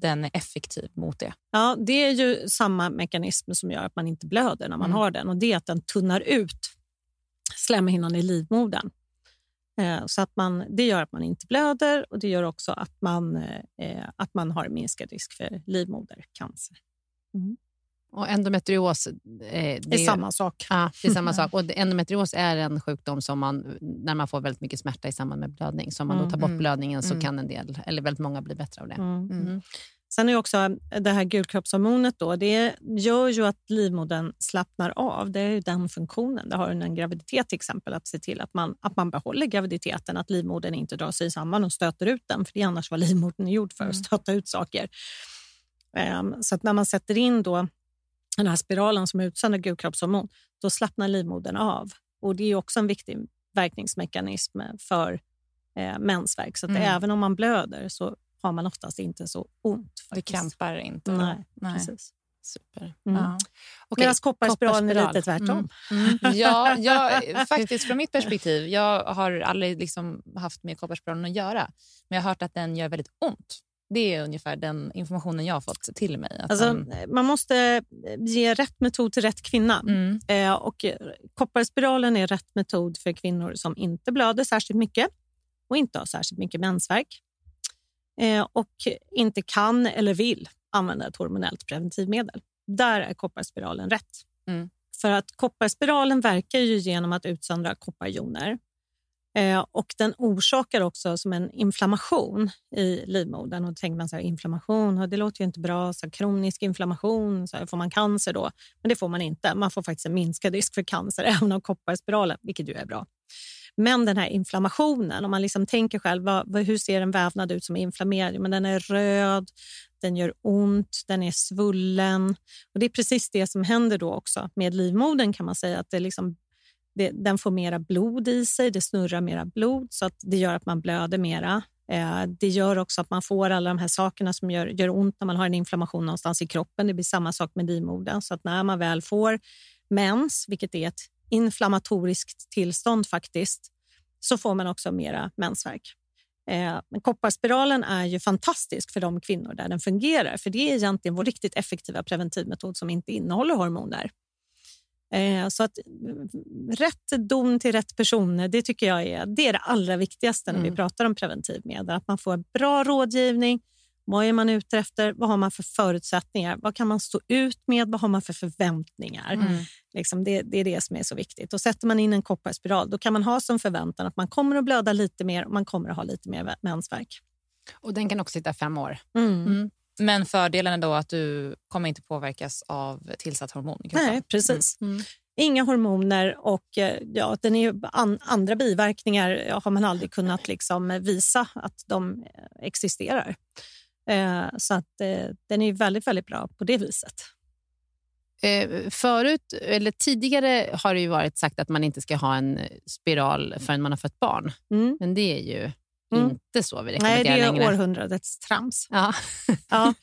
den är effektiv mot det? Ja, det är ju samma mekanism som gör att man inte blöder när man Mm. har den. Och Det är att den tunnar ut slemhinnan i livmodern. Eh, Så att man, det gör att man inte blöder och det gör också att man, eh, att man har minskad risk för livmodercancer. Och endometrios... Eh, det, Det är samma sak. Ja, det är samma sak. Och endometrios är en sjukdom som man, när man får väldigt mycket smärta i samband med blödning, så om man då tar bort Mm. blödningen så Mm. kan en del, eller väldigt många bli bättre av det. Mm. Mm. Sen är också det här gulkroppshormonet då, det gör ju att livmodern slappnar av. Det är ju den funktionen. Det har under en graviditet till exempel att se till att man, att man behåller graviditeten, att livmodern inte drar sig samman och stöter ut den. För det är annars vad livmodern är gjord för, att stöta ut saker. Ehm, så att när man sätter in då den här spiralen som utsöndrar gulkroppshormon, då slappnar livmodern av. Och Det är också en viktig verkningsmekanism för eh, mensvärk. Så att Mm. även om man blöder så har man oftast inte så ont. Det Faktiskt. krampar inte? Nej, Nej. precis. Super. Mm. Ja. Okej, Medan kopparspiralen är lite tvärtom. Mm. Mm. Ja, jag, faktiskt från mitt perspektiv. Jag har aldrig liksom haft med kopparspiralen att göra. Men jag har hört att den gör väldigt ont. Det är ungefär den informationen jag har fått till mig. Alltså, den, man måste ge rätt metod till rätt kvinna. mm, Eh, och eh, kopparspiralen är rätt metod för kvinnor som inte blöder särskilt mycket och inte har särskilt mycket mensvärk eh, och inte kan eller vill använda ett hormonellt preventivmedel. Där är kopparspiralen rätt. Mm. För att kopparspiralen verkar ju genom att utsöndra kopparjoner eh, och den orsakar också som en inflammation i livmodern. Och då tänker man så här, inflammation, det låter ju inte bra. Så här, kronisk inflammation, så här, får man cancer då? Men det får man inte. Man får faktiskt en minskad risk för cancer även av kopparspiralen, vilket ju är bra. Men den här inflammationen, om man liksom tänker själv, vad, vad, hur ser en vävnad ut som är inflammerad? Men den är röd, den gör ont, den är svullen. Och Det är precis det som händer då också med livmodern kan man säga. att det liksom, det, Den får mera blod i sig, det snurrar mera blod så att det gör att man blöder mera. Eh, det gör också att man får alla de här sakerna som gör, gör ont när man har en inflammation någonstans i kroppen. Det blir samma sak med livmodern. Så att när man väl får mens, vilket är ett inflammatoriskt tillstånd faktiskt, så får man också mera mensvärk. Eh, men kopparspiralen är ju fantastisk för de kvinnor där den fungerar. För Det är egentligen vår riktigt effektiva preventivmetod som inte innehåller hormoner. Eh, så att mm, rätt don till rätt personer, det tycker jag är det, är det allra viktigaste när mm. vi pratar om preventivmedel. Att man får bra rådgivning. Vad är man ute efter? Vad har man för förutsättningar? Vad kan man stå ut med? Vad har man för förväntningar? Mm. Liksom det, det, är det som är så viktigt. Och Sätter man in en kopparspiral då kan man ha som förväntan att man kommer att blöda lite mer och man kommer att ha lite mer mensvärk. Och den kan också sitta fem år. Mm. Mm. Men fördelen är då att du kommer inte påverkas av tillsatt hormon Nej, precis. Mm. mm. Inga hormoner och eh, ja, den är an, andra biverkningar har man aldrig kunnat liksom visa att de existerar. Eh, så att, eh, den är väldigt, väldigt bra på det viset. Eh, förut, eller tidigare har det ju varit sagt att man inte ska ha en spiral förrän man har fått barn. Mm. Men det är ju Mm. inte så vi rekommenderar längre. Nej, det är längre. århundradets trams. Ja. ja.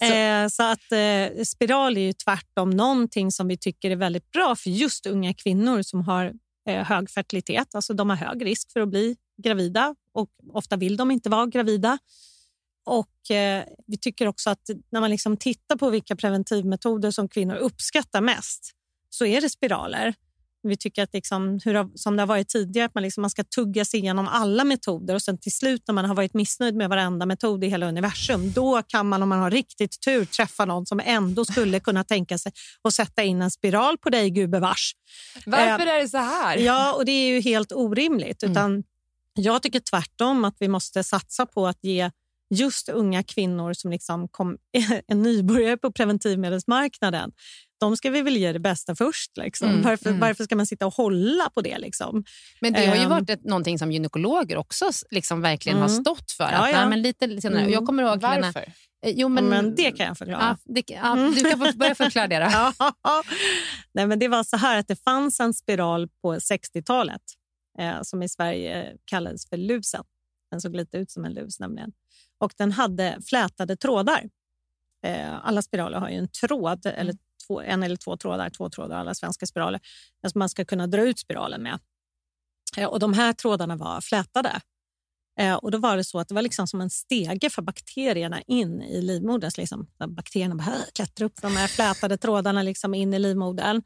så. Eh, så. att eh, spiral är ju tvärtom någonting som vi tycker är väldigt bra för just unga kvinnor som har eh, hög fertilitet. Alltså de har hög risk för att bli gravida och ofta vill de inte vara gravida. Och eh, Vi tycker också att när man liksom tittar på vilka preventivmetoder som kvinnor uppskattar mest så är det spiraler. Vi tycker att liksom, hur, som det har varit tidigare, att man, liksom, man ska tugga sig igenom alla metoder och sen till slut när man har varit missnöjd med varenda metod i hela universum, då kan man om man har riktigt tur träffa någon som ändå skulle kunna tänka sig att sätta in en spiral på dig, gubevars. Varför eh, är det så här? Ja, och det är ju helt orimligt. Mm. Utan Jag tycker tvärtom att vi måste satsa på att ge just unga kvinnor som liksom kom, är nybörjare på preventivmedelsmarknaden de ska vi väl ge det bästa först. Liksom. Mm, varför, mm. varför ska man sitta och hålla på det? Liksom? Men det har ju ehm. varit ett, någonting som gynekologer också liksom verkligen mm. har stått för. Ja, ja. men lite senare. Jag kommer ihåg Varför? Lena, eh, Jo, men, men det kan jag förklara. Ja, det, ja, mm. Du kan få börja förklara det. Då. ja. Nej, men det var så här att det fanns en spiral på 60-talet eh, som i Sverige kallades för lusen. Den såg lite ut som en lus nämligen. Och den hade flätade trådar. Eh, alla spiraler har ju en tråd, eller mm två, en eller två trådar, två trådar alla svenska spiraler, alltså man ska kunna dra ut spiralen med. Eh, och De här trådarna var flätade. Eh, och då var det så att det var liksom som en stege för bakterierna in i livmodern. Liksom, bakterierna klättrade upp de här flätade trådarna liksom in i livmodern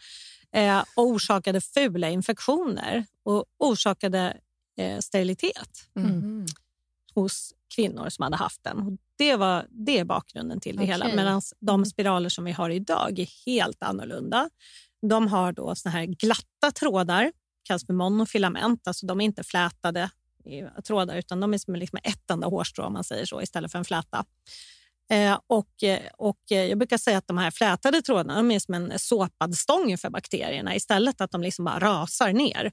eh, och orsakade fula infektioner och orsakade sterilitet mm. hos kvinnor som hade haft den. Det, var, det är bakgrunden till det okay. hela. Medan de mm. spiraler som vi har idag är helt annorlunda. De har då såna här glatta trådar, kallas för monofilament. Alltså de är inte flätade trådar utan de är som liksom ett enda hårstrå om man säger så, istället för en fläta. Eh, och, och jag brukar säga att de här flätade trådarna de är som en såpad stång för bakterierna istället att de liksom bara rasar ner.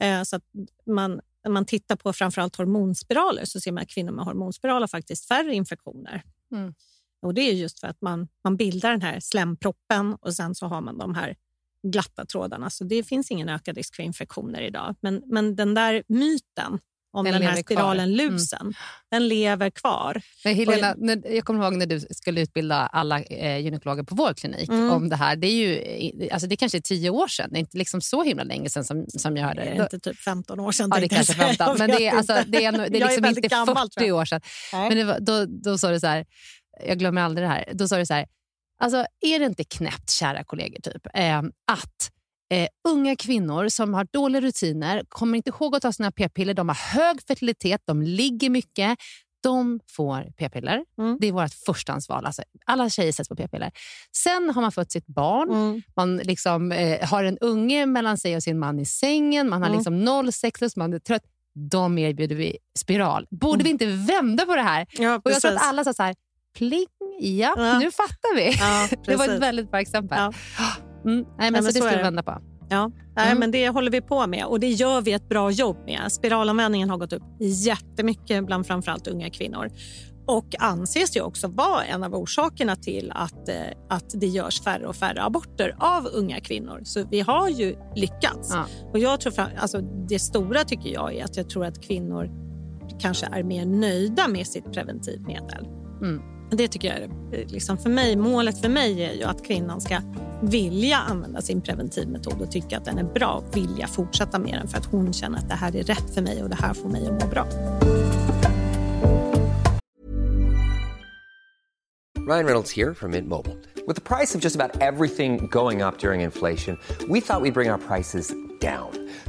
Eh, så att man när man tittar på framförallt hormonspiraler så ser man att kvinnor med hormonspiraler har faktiskt färre infektioner. Mm. Och Det är just för att man, man bildar den här slemproppen och sen så har man de här glatta trådarna. Så det finns ingen ökad risk för infektioner idag. Men, men den där myten om den, den här spiralen kvar. Mm. lusen. Mm. Den lever kvar. Men Helena, när, jag kommer ihåg när du skulle utbilda alla eh, gynekologer på vår klinik mm. om det här. Det är ju alltså det är kanske tio år sedan. Det är inte liksom så himla länge sedan som, som jag hörde. Det är inte typ 15 år sedan. Ja, det kanske 15. Men det är, alltså, det är, det är liksom är inte gammal, 40 år sedan. Nej. Men var, då, då sa du så här, jag glömmer aldrig det här. Då sa du så här, alltså, är det inte knäppt, kära kollegor, typ, eh, att eh, unga kvinnor som har dåliga rutiner, kommer inte ihåg att ta sina p-piller, de har hög fertilitet, de ligger mycket. De får p-piller. Mm. Det är vårt förstahandsval. Alltså, alla tjejer sätts på p-piller. Sen har man fått sitt barn. Mm. Man liksom, eh, har en unge mellan sig och sin man i sängen. Man har mm. liksom noll sexlust, man är trött. De erbjuder vi spiral. Borde mm. vi inte vända på det här? Ja, och jag tror att alla sa så här, pling, ja, ja. nu fattar vi. Ja, det var ett väldigt bra exempel. Mm. Nej, men Nej, så, så det ska vi vända på. Ja, Nej, Mm. men det håller vi på med och det gör vi ett bra jobb med. Spiralanvändningen har gått upp jättemycket bland framförallt unga kvinnor och anses ju också vara en av orsakerna till att, eh, att det görs färre och färre aborter av unga kvinnor. Så vi har ju lyckats. Ja. Och jag tror, alltså, det stora tycker jag är att jag tror att kvinnor kanske är mer nöjda med sitt preventivmedel. Mm. Det tycker jag är, eh, liksom för mig, målet för mig är ju att kvinnan ska vilja använda sin preventivmetod och tycka att den är bra och vilja fortsätta med den för att hon känner att det här är rätt för mig och det här får mig att må bra. Ryan Reynolds här från Mint Mobile. priset på nästan allt som går upp under inflationen, trodde vi att vi skulle bring våra priser down.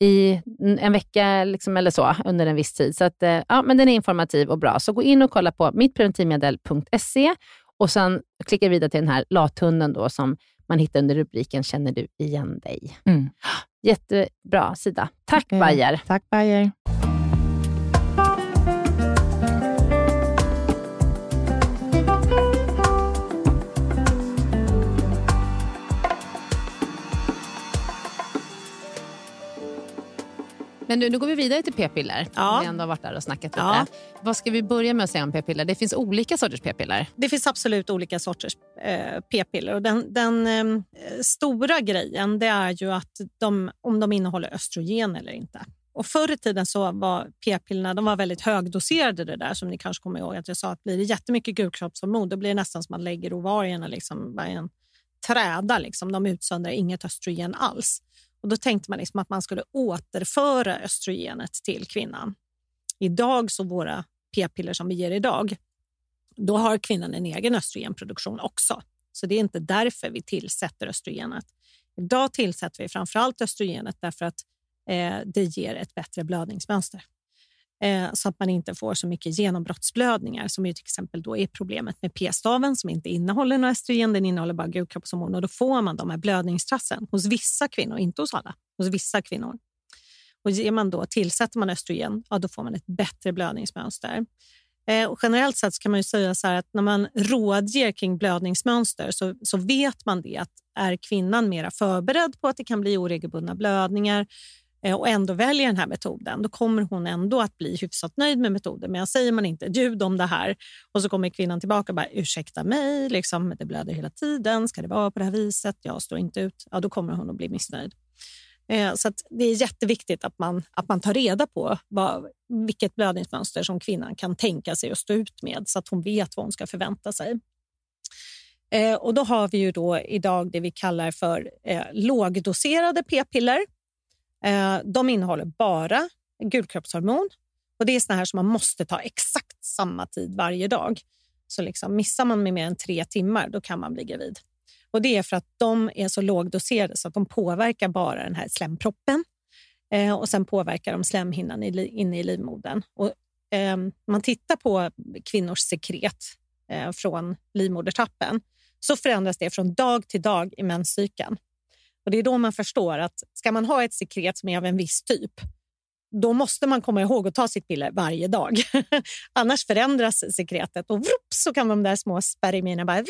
i en vecka liksom, eller så under en viss tid. Så att, eh, ja, men den är informativ och bra. Så gå in och kolla på mittpreventivmedel.se och sen klicka vidare till den här lathunden då, som man hittar under rubriken “Känner du igen dig?” Mm. Jättebra sida. Tack Eh, Bayer. Tack Bayer. Men nu, nu går vi vidare till p-piller. Ja. Vi ändå har varit där och snackat lite. Ja. Vad ska vi börja med att säga om p-piller? Det finns olika sorters p-piller. Det finns absolut olika sorters eh, p-piller. Och den den eh, stora grejen det är ju att de, om de innehåller östrogen eller inte. Och Förr i tiden så var p-pillerna de var väldigt högdoserade. det där Som ni kanske kommer ihåg att jag sa att blir det jättemycket gulkroppshormon då blir det nästan som att man lägger ovarierna liksom, bara i en träda. Liksom. De utsöndrar inget östrogen alls. Och Då tänkte man liksom att man skulle återföra östrogenet till kvinnan. Idag så våra p-piller som vi ger idag då har kvinnan en egen östrogenproduktion också. Så det är inte därför vi tillsätter östrogenet. Idag tillsätter vi framförallt östrogenet därför att eh, det ger ett bättre blödningsmönster. Eh, så att man inte får så mycket genombrottsblödningar som ju till exempel då är problemet med p-staven som inte innehåller några östrogen, den innehåller bara gulkroppshormon och då får man de här blödningstrassen hos vissa kvinnor, inte hos alla, hos vissa kvinnor. Och ger man då, tillsätter man östrogen, ja, då får man ett bättre blödningsmönster. Eh, och generellt sett så kan man ju säga så här att när man rådger kring blödningsmönster så, så vet man det att är kvinnan mera förberedd på att det kan bli oregelbundna blödningar Eh, och ändå väljer den här metoden, då kommer hon ändå att bli hyfsat nöjd med metoden. Men säger man inte ljud om det här och så kommer kvinnan tillbaka och bara ursäkta mig, liksom, det blöder hela tiden, ska det vara på det här viset, jag står inte ut, ja, då kommer hon att bli missnöjd. Eh, så att det är jätteviktigt att man, att man tar reda på vad, vilket blödningsmönster som kvinnan kan tänka sig att stå ut med så att hon vet vad hon ska förvänta sig. Eh, och då har vi ju då idag det vi kallar för eh, lågdoserade p-piller. Eh, de innehåller bara gulkroppshormon och det är såna här som man måste ta exakt samma tid varje dag. Så liksom, missar man med mer än tre timmar, då kan man bli gravid. Och Det är för att de är så lågdoserade så att de påverkar bara den här slemproppen eh, och sen påverkar de slemhinnan inne i livmodern. Och, eh, man tittar på kvinnors sekret eh, från livmodertappen så förändras det från dag till dag i menscykeln. Och det är då man förstår att ska man ha ett sekret som är av en viss typ då måste man komma ihåg att ta sitt piller varje dag. Annars förändras sekretet och vrups, så kan de där små spermierna bara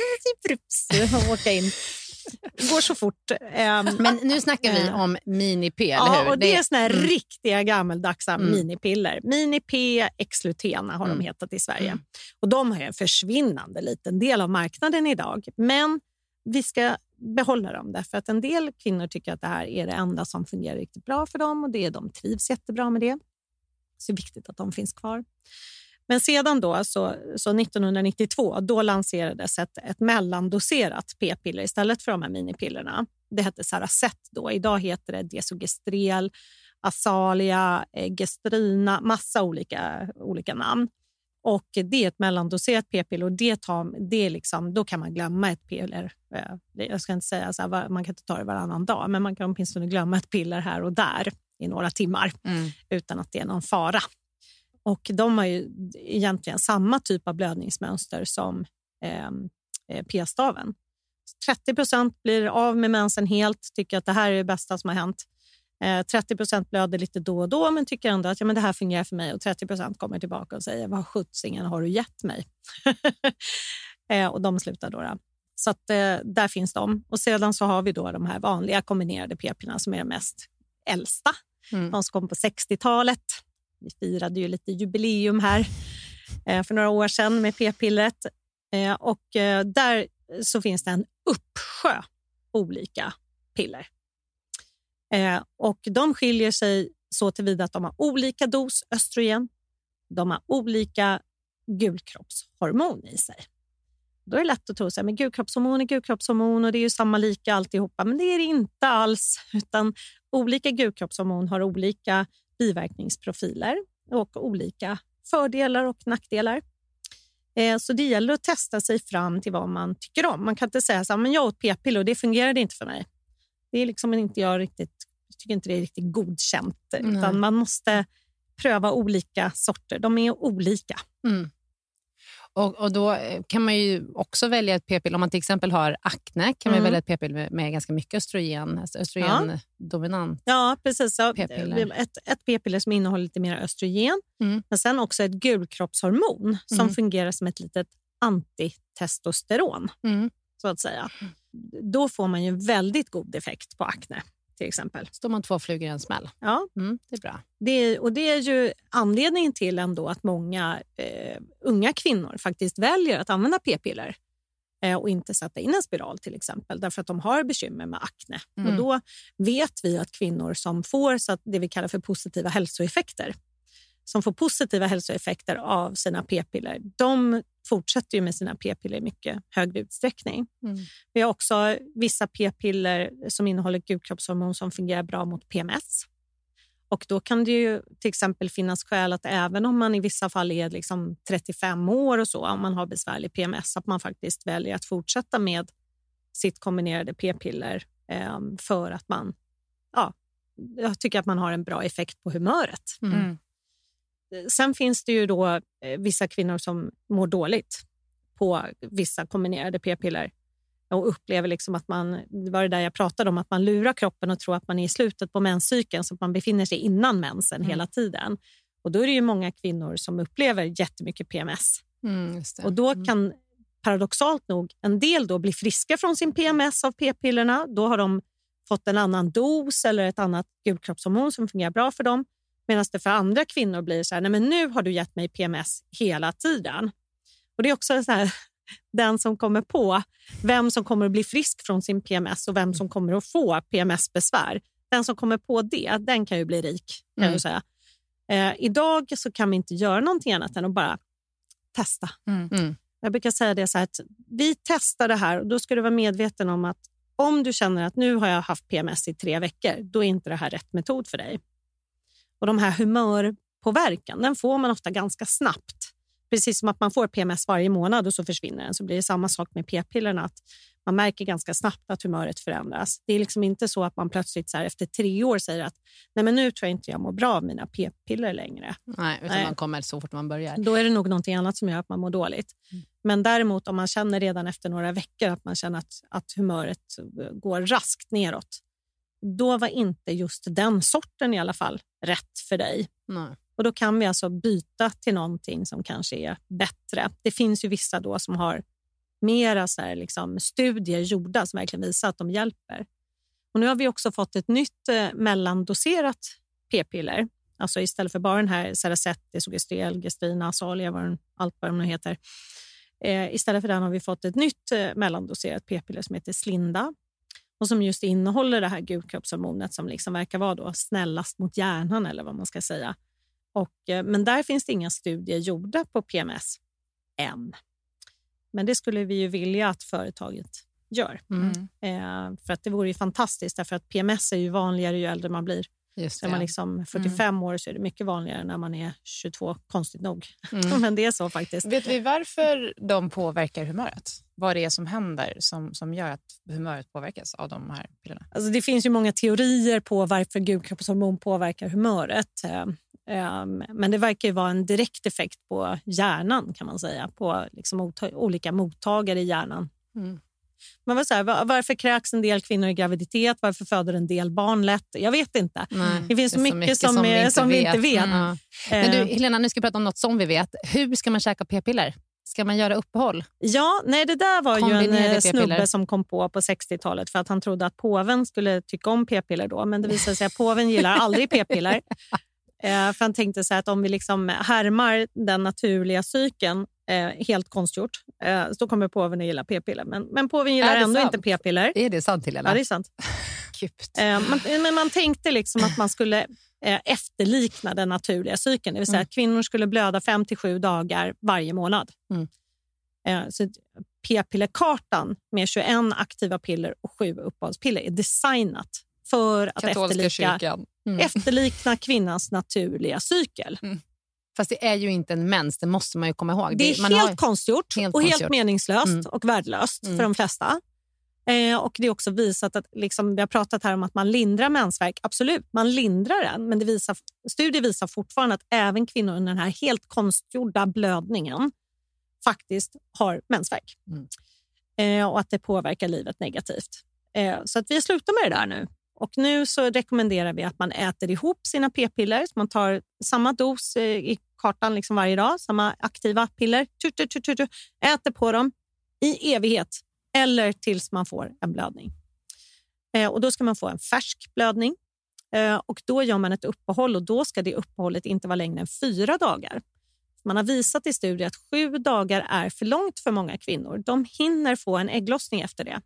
vrups, åka in. Det går så fort. Ehm, Men nu snackar vi om mini-P, ja, hur? Och det är såna mm. riktiga gammaldagsa mm. minipiller. Mini-P, Exlutena har mm. de hetat i Sverige. Mm. Och De har en försvinnande liten del av marknaden idag. Men vi ska behålla dem därför att en del kvinnor tycker att det här är det enda som fungerar riktigt bra för dem och det, de trivs jättebra med det. Så det är viktigt att de finns kvar. Men sedan då, så, så 1992 då lanserades ett, ett mellandoserat p-piller istället för de här minipillerna. Det hette Saracet då. Idag heter det Desogestrel, Azalia, eh, Gestrina, massa olika, olika namn. Och Det är ett mellandoserat p-piller och det tar, det liksom, då kan man glömma ett piller. Eh, jag ska inte säga så här, man kan inte ta det varannan dag, men man kan åtminstone glömma ett piller här och där i några timmar mm. utan att det är någon fara. Och De har ju egentligen samma typ av blödningsmönster som ehm, eh, p-staven. 30 procent blir av med mensen helt, tycker att det här är det bästa som har hänt. 30 eh, procent blöder lite då och då men tycker ändå att ja, men det här fungerar för mig och 30 procent kommer tillbaka och säger vad sjuttsingen har du gett mig? Eh, och de slutar då. då. Så att, eh, där finns de. Och sedan så har vi då de här vanliga kombinerade p-pillerna som är de mest äldsta. Mm. De som kom på 60-talet. Vi firade ju lite jubileum här för några år sedan med p-pillret. och där så finns det en uppsjö olika piller Eh, och de skiljer sig så tillvida att de har olika dos östrogen. De har olika gulkroppshormon i sig. Då är det lätt att tro att gulkroppshormon är gulkroppshormon och det är ju samma lika alltihopa. Men det är det inte alls. Utan olika gulkroppshormon har olika biverkningsprofiler och olika fördelar och nackdelar. Eh, så det gäller att testa sig fram till vad man tycker om. Man kan inte säga att jag åt p-piller och det fungerade inte för mig. Det är liksom inte jag riktigt, jag tycker inte det är riktigt godkänt. Mm. Utan man måste pröva olika sorter. De är olika. Mm. Och, och, Då eh, kan man ju också välja ett p-piller. Om man till exempel har akne kan man mm. välja ett p-piller med, med, ganska mycket östrogen, alltså östrogendominant. Ja. ja, precis. Så. Ett, ett p-piller som innehåller lite mer östrogen, mm. men sen också ett gulkroppshormon som mm. fungerar som ett litet antitestosteron, mm. så att säga. Då får man ju väldigt god effekt på akne till exempel. Står man två flugor i en smäll. Ja. Mm, det är bra. Det är, och det är ju anledningen till ändå att många eh, unga kvinnor faktiskt väljer att använda p-piller eh, och inte sätta in en spiral till exempel, därför att de har bekymmer med akne. Mm. Och då vet vi att kvinnor som får så att det vi kallar för positiva hälsoeffekter, som får positiva hälsoeffekter av sina p-piller, de fortsätter ju med sina p-piller i mycket högre utsträckning. Mm. Vi har också vissa p-piller som innehåller gulkroppshormon som fungerar bra mot PMS. Och Då kan det ju till exempel finnas skäl att även om man i vissa fall är liksom 35 år och så, om man har besvärlig PMS, att man faktiskt väljer att fortsätta med sitt kombinerade p-piller eh, för att man ja, jag tycker att man har en bra effekt på humöret. Mm. Sen finns det ju då eh, vissa kvinnor som mår dåligt på vissa kombinerade p-piller och upplever liksom att man, det var det där jag pratade om, att man lurar kroppen och tror att man är i slutet på menscykeln så att man befinner sig innan mensen mm. hela tiden. Och Då är det ju många kvinnor som upplever jättemycket PMS. Mm, och Då mm. kan paradoxalt nog en del då bli friska från sin PMS av p-pillerna. Då har de fått en annan dos eller ett annat gulkroppshormon som fungerar bra för dem. Medan det för andra kvinnor blir så här, nej men nu har du gett mig PMS hela tiden. Och Det är också så här, den som kommer på vem som kommer att bli frisk från sin PMS och vem som kommer att få PMS-besvär. Den som kommer på det, den kan ju bli rik. Kan Mm. jag säga. Eh, idag så kan vi inte göra någonting annat än att bara testa. Mm. Jag brukar säga det så här att vi testar det här och då ska du vara medveten om att om du känner att nu har jag haft PMS i tre veckor, då är inte det här rätt metod för dig. Och de här humörpåverkan, den får man ofta ganska snabbt. Precis som att man får PMS varje månad och så försvinner den, så blir det samma sak med p-pillerna. Att man märker ganska snabbt att humöret förändras. Det är liksom inte så att man plötsligt så efter tre år säger att Nej, men nu tror jag inte jag mår bra av mina p-piller längre. Nej, utan Nej. man kommer så fort man börjar. Då är det nog någonting annat som gör att man mår dåligt. Men däremot om man känner redan efter några veckor att man känner att, att humöret går raskt neråt, då var inte just den sorten i alla fall rätt för dig. Nej. Och Då kan vi alltså byta till någonting som kanske är bättre. Det finns ju vissa då som har mera så här liksom studier gjorda som verkligen visar att de hjälper. Och Nu har vi också fått ett nytt eh, mellandoserat p-piller. Alltså istället för bara den här Cerazette, Sogestel, Gestrina, Salia, vad den, allt vad de nu heter. Eh, istället för den har vi fått ett nytt eh, mellandoserat p-piller som heter Slinda och som just innehåller det här gulkroppshormonet som liksom verkar vara då snällast mot hjärnan eller vad man ska säga. Och, eh, men där finns det inga studier gjorda på PMS än. Men det skulle vi ju vilja att företaget gör. Mm. Eh, för att det vore ju fantastiskt därför att PMS är ju vanligare ju äldre man blir. Just När det. man liksom 45 år så är det mycket vanligare när man är 22, konstigt nog. Mm. Men det är så faktiskt. Vet vi varför de påverkar humöret? Vad det är som händer som, som gör att humöret påverkas av de här pillerna? Alltså det finns ju många teorier på varför gulkroppshormon påverkar humöret. Eh, eh, Men det verkar ju vara en direkt effekt på hjärnan kan man säga. På liksom olika mottagare i hjärnan. Mm. Men vad så här, var- varför kräks en del kvinnor i graviditet? Varför föder en del barn lätt? Jag vet inte. Nej, Det finns så mycket, som, är, som vi inte vet. Mm. Men du, Helena, nu ska vi prata om något som vi vet. Hur ska man käka p-piller? Ska man göra uppehåll? Ja, nej, det där var ju en eh, snubbe som kom på på 60-talet för att han trodde att påven skulle tycka om p-piller då. Men det visade sig att påven gillar aldrig p-piller. Eh, för han tänkte så att om vi liksom härmar den naturliga cykeln eh, helt konstgjort, eh, så kommer påven att gilla p-piller. Men, men påven gillar ändå sant? inte p-piller. Är det sant, Helena? Ja, det är sant. Eh, man, men man tänkte liksom att man skulle eh, efterlikna den naturliga cykeln. Det vill säga Mm. att kvinnor skulle blöda fem till sju dagar varje månad. Mm. Eh, så p-pillerkartan med 21 aktiva piller och sju uppehållspiller är designat för att Katolska efterlika. Mm. efterlikna kvinnans naturliga cykel. Fast det är ju inte en mens, det måste man ju komma ihåg. Det är man helt har- konstgjort helt och helt konstgjort. meningslöst Mm. och värdelöst Mm. för de flesta. Eh, och Det är också visat att liksom, vi har pratat här om att man lindrar mensvärk. Absolut, man lindrar den, men det visar, studier visar fortfarande att även kvinnor under den här helt konstgjorda blödningen faktiskt har mensvärk. Mm. Eh, och att det påverkar livet negativt. Eh, så att vi slutar med det där nu. Och nu så rekommenderar vi att man äter ihop sina p-piller. Man tar samma dos eh, i kartan liksom varje dag, samma aktiva piller. Tu, tu, tu, tu, tu, äter på dem i evighet eller tills man får en blödning. Eh, och Då ska man få en färsk blödning eh, och då gör man ett uppehåll och då ska det uppehållet inte vara längre än fyra dagar. Man har visat i studier att sju dagar är för långt för många kvinnor. De hinner få en ägglossning efter det.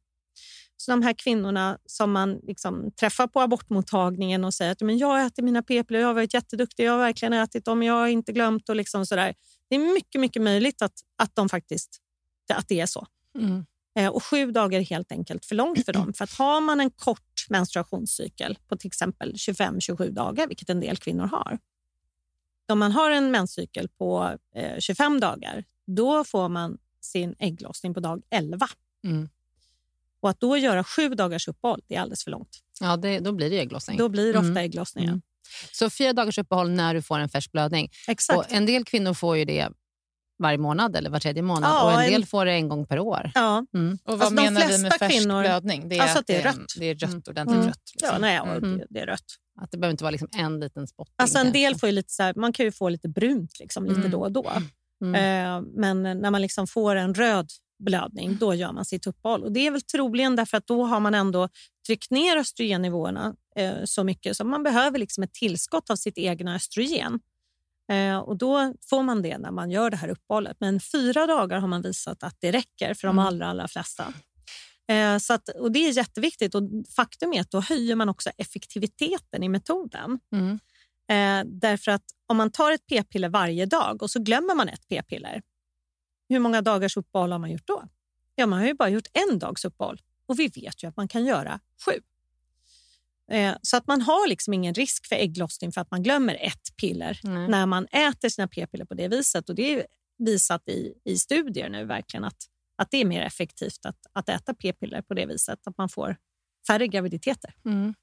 Så de här kvinnorna som man liksom träffar på abortmottagningen och säger att men jag äter mina p-piller, jag har varit jätteduktig, jag har verkligen ätit dem, jag har inte glömt och liksom sådär. Det är mycket, mycket möjligt att, att, de faktiskt, att det är så. Mm. Eh, Och sju dagar är helt enkelt för långt för dem. För att har man en kort menstruationscykel på till exempel 25-27 dagar, vilket en del kvinnor har. Om man har en menscykel på eh, 25 dagar, då får man sin ägglossning på dag 11. Mm. Och att då göra sju dagars uppehåll, det är alldeles för långt. Ja, det, då blir det ägglossning. Då blir det ofta Mm. ägglossningar. Mm. Så fyra dagars uppehåll när du får en färsk blödning. Exakt. Och en del kvinnor får ju det varje månad eller var tredje månad Ja, och en en- del får det en gång per år. ja. Mm. Och vad Alltså, de menar vi med flesta färsk kvinnor- blödning? Det är Alltså att det är en- rött. Det är rött, ordentligt Mm. rött. Ja, Liksom. nej, och Mm. det, det är rött. Att det behöver inte vara liksom en liten spott. Alltså en del får ju lite så här, man kan ju få lite brunt liksom, lite Mm. då och då. Mm. Eh, men när man liksom får en röd blödning, då gör man sitt uppehåll. Och det är väl troligen därför att då har man ändå tryckt ner östrogennivåerna eh, så mycket så man behöver liksom ett tillskott av sitt egna östrogen. Eh, och Då får man det när man gör det här uppehållet. Men fyra dagar har man visat att det räcker för de Mm. allra, allra flesta. Eh, så att, och Det är jätteviktigt. Och faktum är att då höjer man också effektiviteten i metoden. Mm. Eh, därför att om man tar ett p-piller varje dag och så glömmer man ett p-piller, hur många dagars uppehåll har man gjort då? Ja, man har ju bara gjort en dags uppehåll och vi vet ju att man kan göra sju. Eh, så att man har liksom ingen risk för ägglossning för att man glömmer ett piller Nej. när man äter sina p-piller på det viset. Och Det är visat i, i studier nu verkligen att, att det är mer effektivt att, att äta p-piller på det viset. Att man får färre graviditeter. Mm.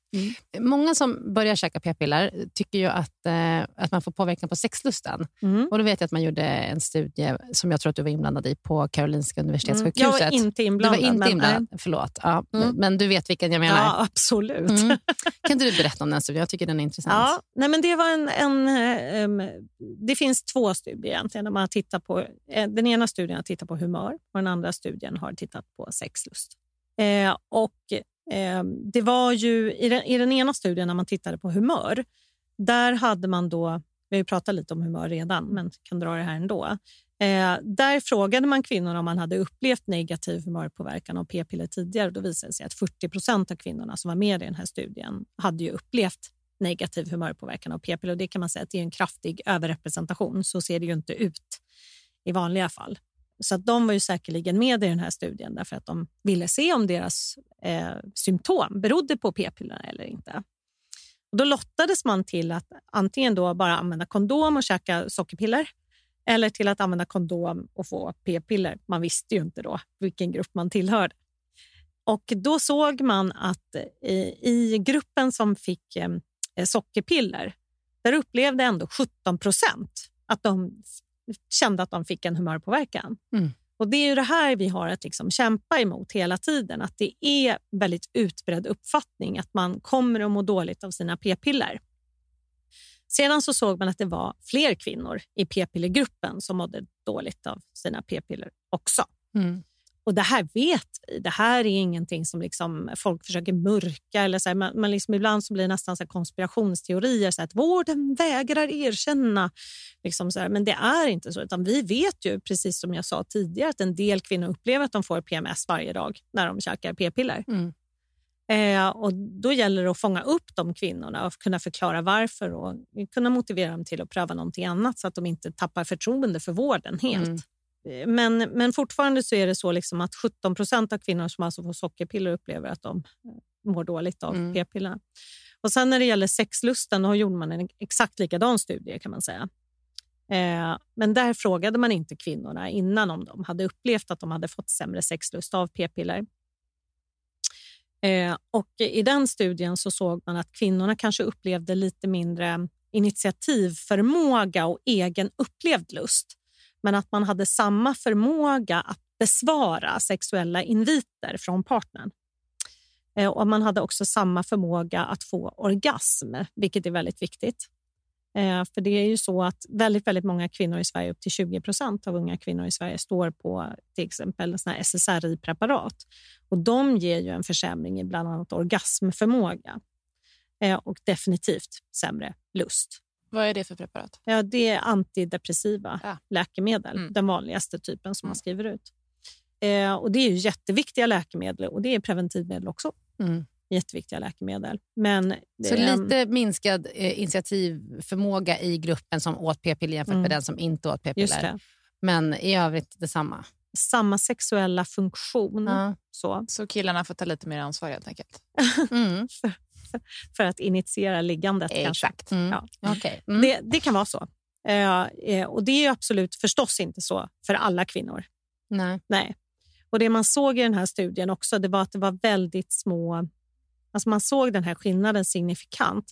Många som börjar käka p-piller tycker ju att, eh, att man får påverkan på sexlusten. Mm. Och då vet jag att man gjorde en studie som jag tror att du var inblandad i på Karolinska Mm. universitetssjukhuset. Jag var inte inblandad. Du var inte men- inblandad, förlåt. Ja, Mm. Men du vet vilken jag menar. Ja, absolut. Mm. Kan du berätta om den studien? Jag tycker den är intressant. Ja, nej men det, var en, en, eh, em, det finns två studier egentligen. Där man har tittat på, eh, den ena studien har tittat på humör och den andra studien har tittat på sexlust. Eh, och, eh, Eh, det var ju, i, den, I den ena studien när man tittade på humör, där hade man då... Vi har ju pratat lite om humör redan, men kan dra det här ändå. Eh, där frågade man kvinnorna om man hade upplevt negativ humörpåverkan av p-piller tidigare. Då visade det sig att 40 procent av kvinnorna som var med i den här studien hade ju upplevt negativ humörpåverkan av p-piller. Det kan man säga att det är en kraftig överrepresentation. Så ser det ju inte ut i vanliga fall. Så att de var ju säkerligen med i den här studien därför att de ville se om deras eh, symptom berodde på p-pillerna eller inte. Och då lottades man till att antingen då bara använda kondom och käka sockerpiller eller till att använda kondom och få p-piller. Man visste ju inte då vilken grupp man tillhörde. Och då såg man att i, i gruppen som fick eh, sockerpiller, där upplevde ändå 17 procent att de kände att de fick en humörpåverkan. Mm. Och Det är ju det här vi har att liksom kämpa emot hela tiden. Att det är väldigt utbredd uppfattning att man kommer att må dåligt av sina p-piller. Sedan så såg man att det var fler kvinnor i p-pillergruppen som mådde dåligt av sina p-piller också. Mm. Och det här vet vi. Det här är ingenting som liksom folk försöker mörka. Eller så här, man, man liksom ibland så blir det nästan så konspirationsteorier. Så att vården vägrar erkänna. Liksom så här, men det är inte så. Utan vi vet ju, precis som jag sa tidigare, att en del kvinnor upplever att de får PMS varje dag när de käkar p-piller. Mm. Eh, och då gäller det att fånga upp de kvinnorna och kunna förklara varför och kunna motivera dem till att pröva någonting annat så att de inte tappar förtroende för vården helt. Mm. Eh, Men, men fortfarande så är det så liksom att 17 procent av kvinnor som alltså får sockerpiller upplever att de eh, mår dåligt av Mm. p-pillerna. Och sen när det gäller sexlusten, då gjorde man en exakt likadan studie kan man säga. Eh, men där frågade man inte kvinnorna innan om de hade upplevt att de hade fått sämre sexlust av p-piller. Eh, och I den studien så såg man att kvinnorna kanske upplevde lite mindre initiativförmåga och egen upplevd lust men att man hade samma förmåga att besvara sexuella inviter från partnern. Eh, och Man hade också samma förmåga att få orgasm, vilket är väldigt viktigt. Eh, för det är ju så att väldigt, väldigt många kvinnor i Sverige, upp till 20 procent av unga kvinnor i Sverige, står på till exempel SSRI-preparat. Och De ger ju en försämring i bland annat orgasmförmåga eh, och definitivt sämre lust. Vad är det för preparat? Ja, det är antidepressiva Ja. läkemedel, Mm. den vanligaste typen som man Mm. skriver ut. Eh, och Det är jätteviktiga läkemedel och det är preventivmedel också. Mm. Jätteviktiga läkemedel. Men Så eh, lite minskad eh, initiativförmåga i gruppen som åt p-piller jämfört Mm. med den som inte åt p-piller. Men i övrigt detsamma. Samma sexuella funktion Ja. så, Så killarna får ta lite mer ansvar helt enkelt. Mm. för att initiera liggandet. kanske. Exakt. Mm. Ja. Okej. Mm. Det, det kan vara så. Eh, eh, och Det är absolut förstås inte så för alla kvinnor. Nej. Nej. Och Det man såg i den här studien också det var att det var väldigt små... Alltså man såg den här skillnaden signifikant.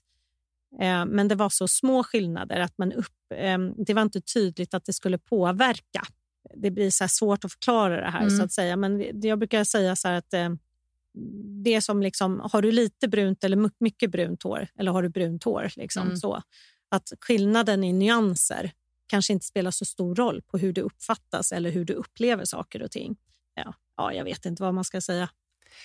Eh, men det var så små skillnader att man upp, eh, det var inte tydligt att det skulle påverka. Det blir så svårt att förklara det här. Mm. så att säga. Men jag brukar säga så här att eh, det som liksom, har du lite brunt eller my- mycket brunt hår eller har du brunt hår? Liksom, Mm. så. Att skillnaden i nyanser kanske inte spelar så stor roll på hur det uppfattas eller hur du upplever saker och ting. Ja, ja, jag vet inte vad man ska säga.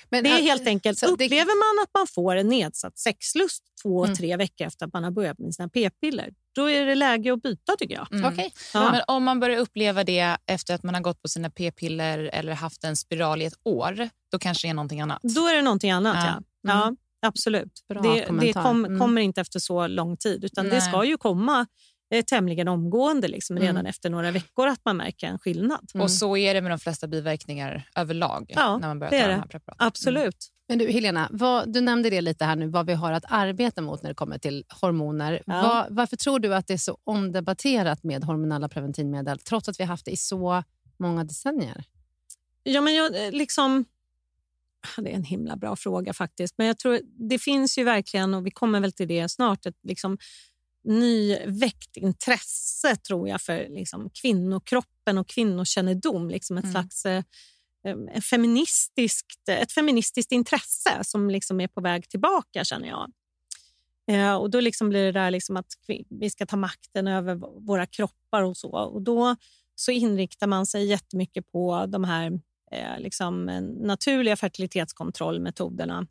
Men, Det är helt enkelt, så det- upplever man att man får en nedsatt sexlust två, Mm. tre veckor efter att man har börjat med sina p-piller, då är det läge att byta tycker jag. Mm. Okej. Ja. Men om man börjar uppleva det efter att man har gått på sina p-piller eller haft en spiral i ett år, då kanske det är någonting annat. Då är det någonting annat, Ja. ja. ja. absolut. Bra det det kom, Mm. kommer inte efter så lång tid, utan det Nej. ska ju komma eh, tämligen omgående, liksom, redan Mm. efter några veckor, att man märker en skillnad. Och så är det med de flesta biverkningar överlag Ja, när man börjar det ta de det. här preparaten. Absolut. Men du Helena, vad, du nämnde det lite här nu, vad vi har att arbeta mot när det kommer till hormoner. Ja. Vad, varför tror du att det är så omdebatterat med hormonella preventivmedel, trots att vi har haft det i så många decennier? Ja, men jag, eh, liksom... Det är en himla bra fråga faktiskt. Men jag tror det finns ju verkligen, och vi kommer väl till det snart, ett liksom nyväckt intresse tror jag för liksom, kvinnokroppen och kvinnokännedom. Liksom ett Mm. slags Eh, en feministiskt, ett feministiskt intresse som liksom är på väg tillbaka känner jag. Eh, och Då liksom blir det där liksom att vi- ska ta makten över våra kroppar och så. Och Då så inriktar man sig jättemycket på de här eh, liksom, eh, naturliga fertilitetskontrollmetoderna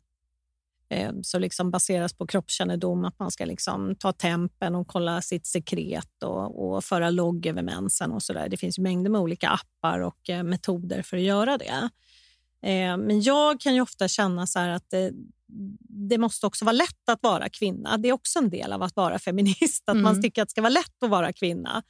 eh, som liksom baseras på kroppskännedom. Att man ska liksom ta tempen och kolla sitt sekret och, och föra logg över mensen. och så där. Det finns mängder med olika appar och eh, metoder för att göra det. Eh, men jag kan ju ofta känna så här att det, det måste också vara lätt att vara kvinna. Det är också en del av att vara feminist, att man Mm. tycker att det ska vara lätt att vara kvinna.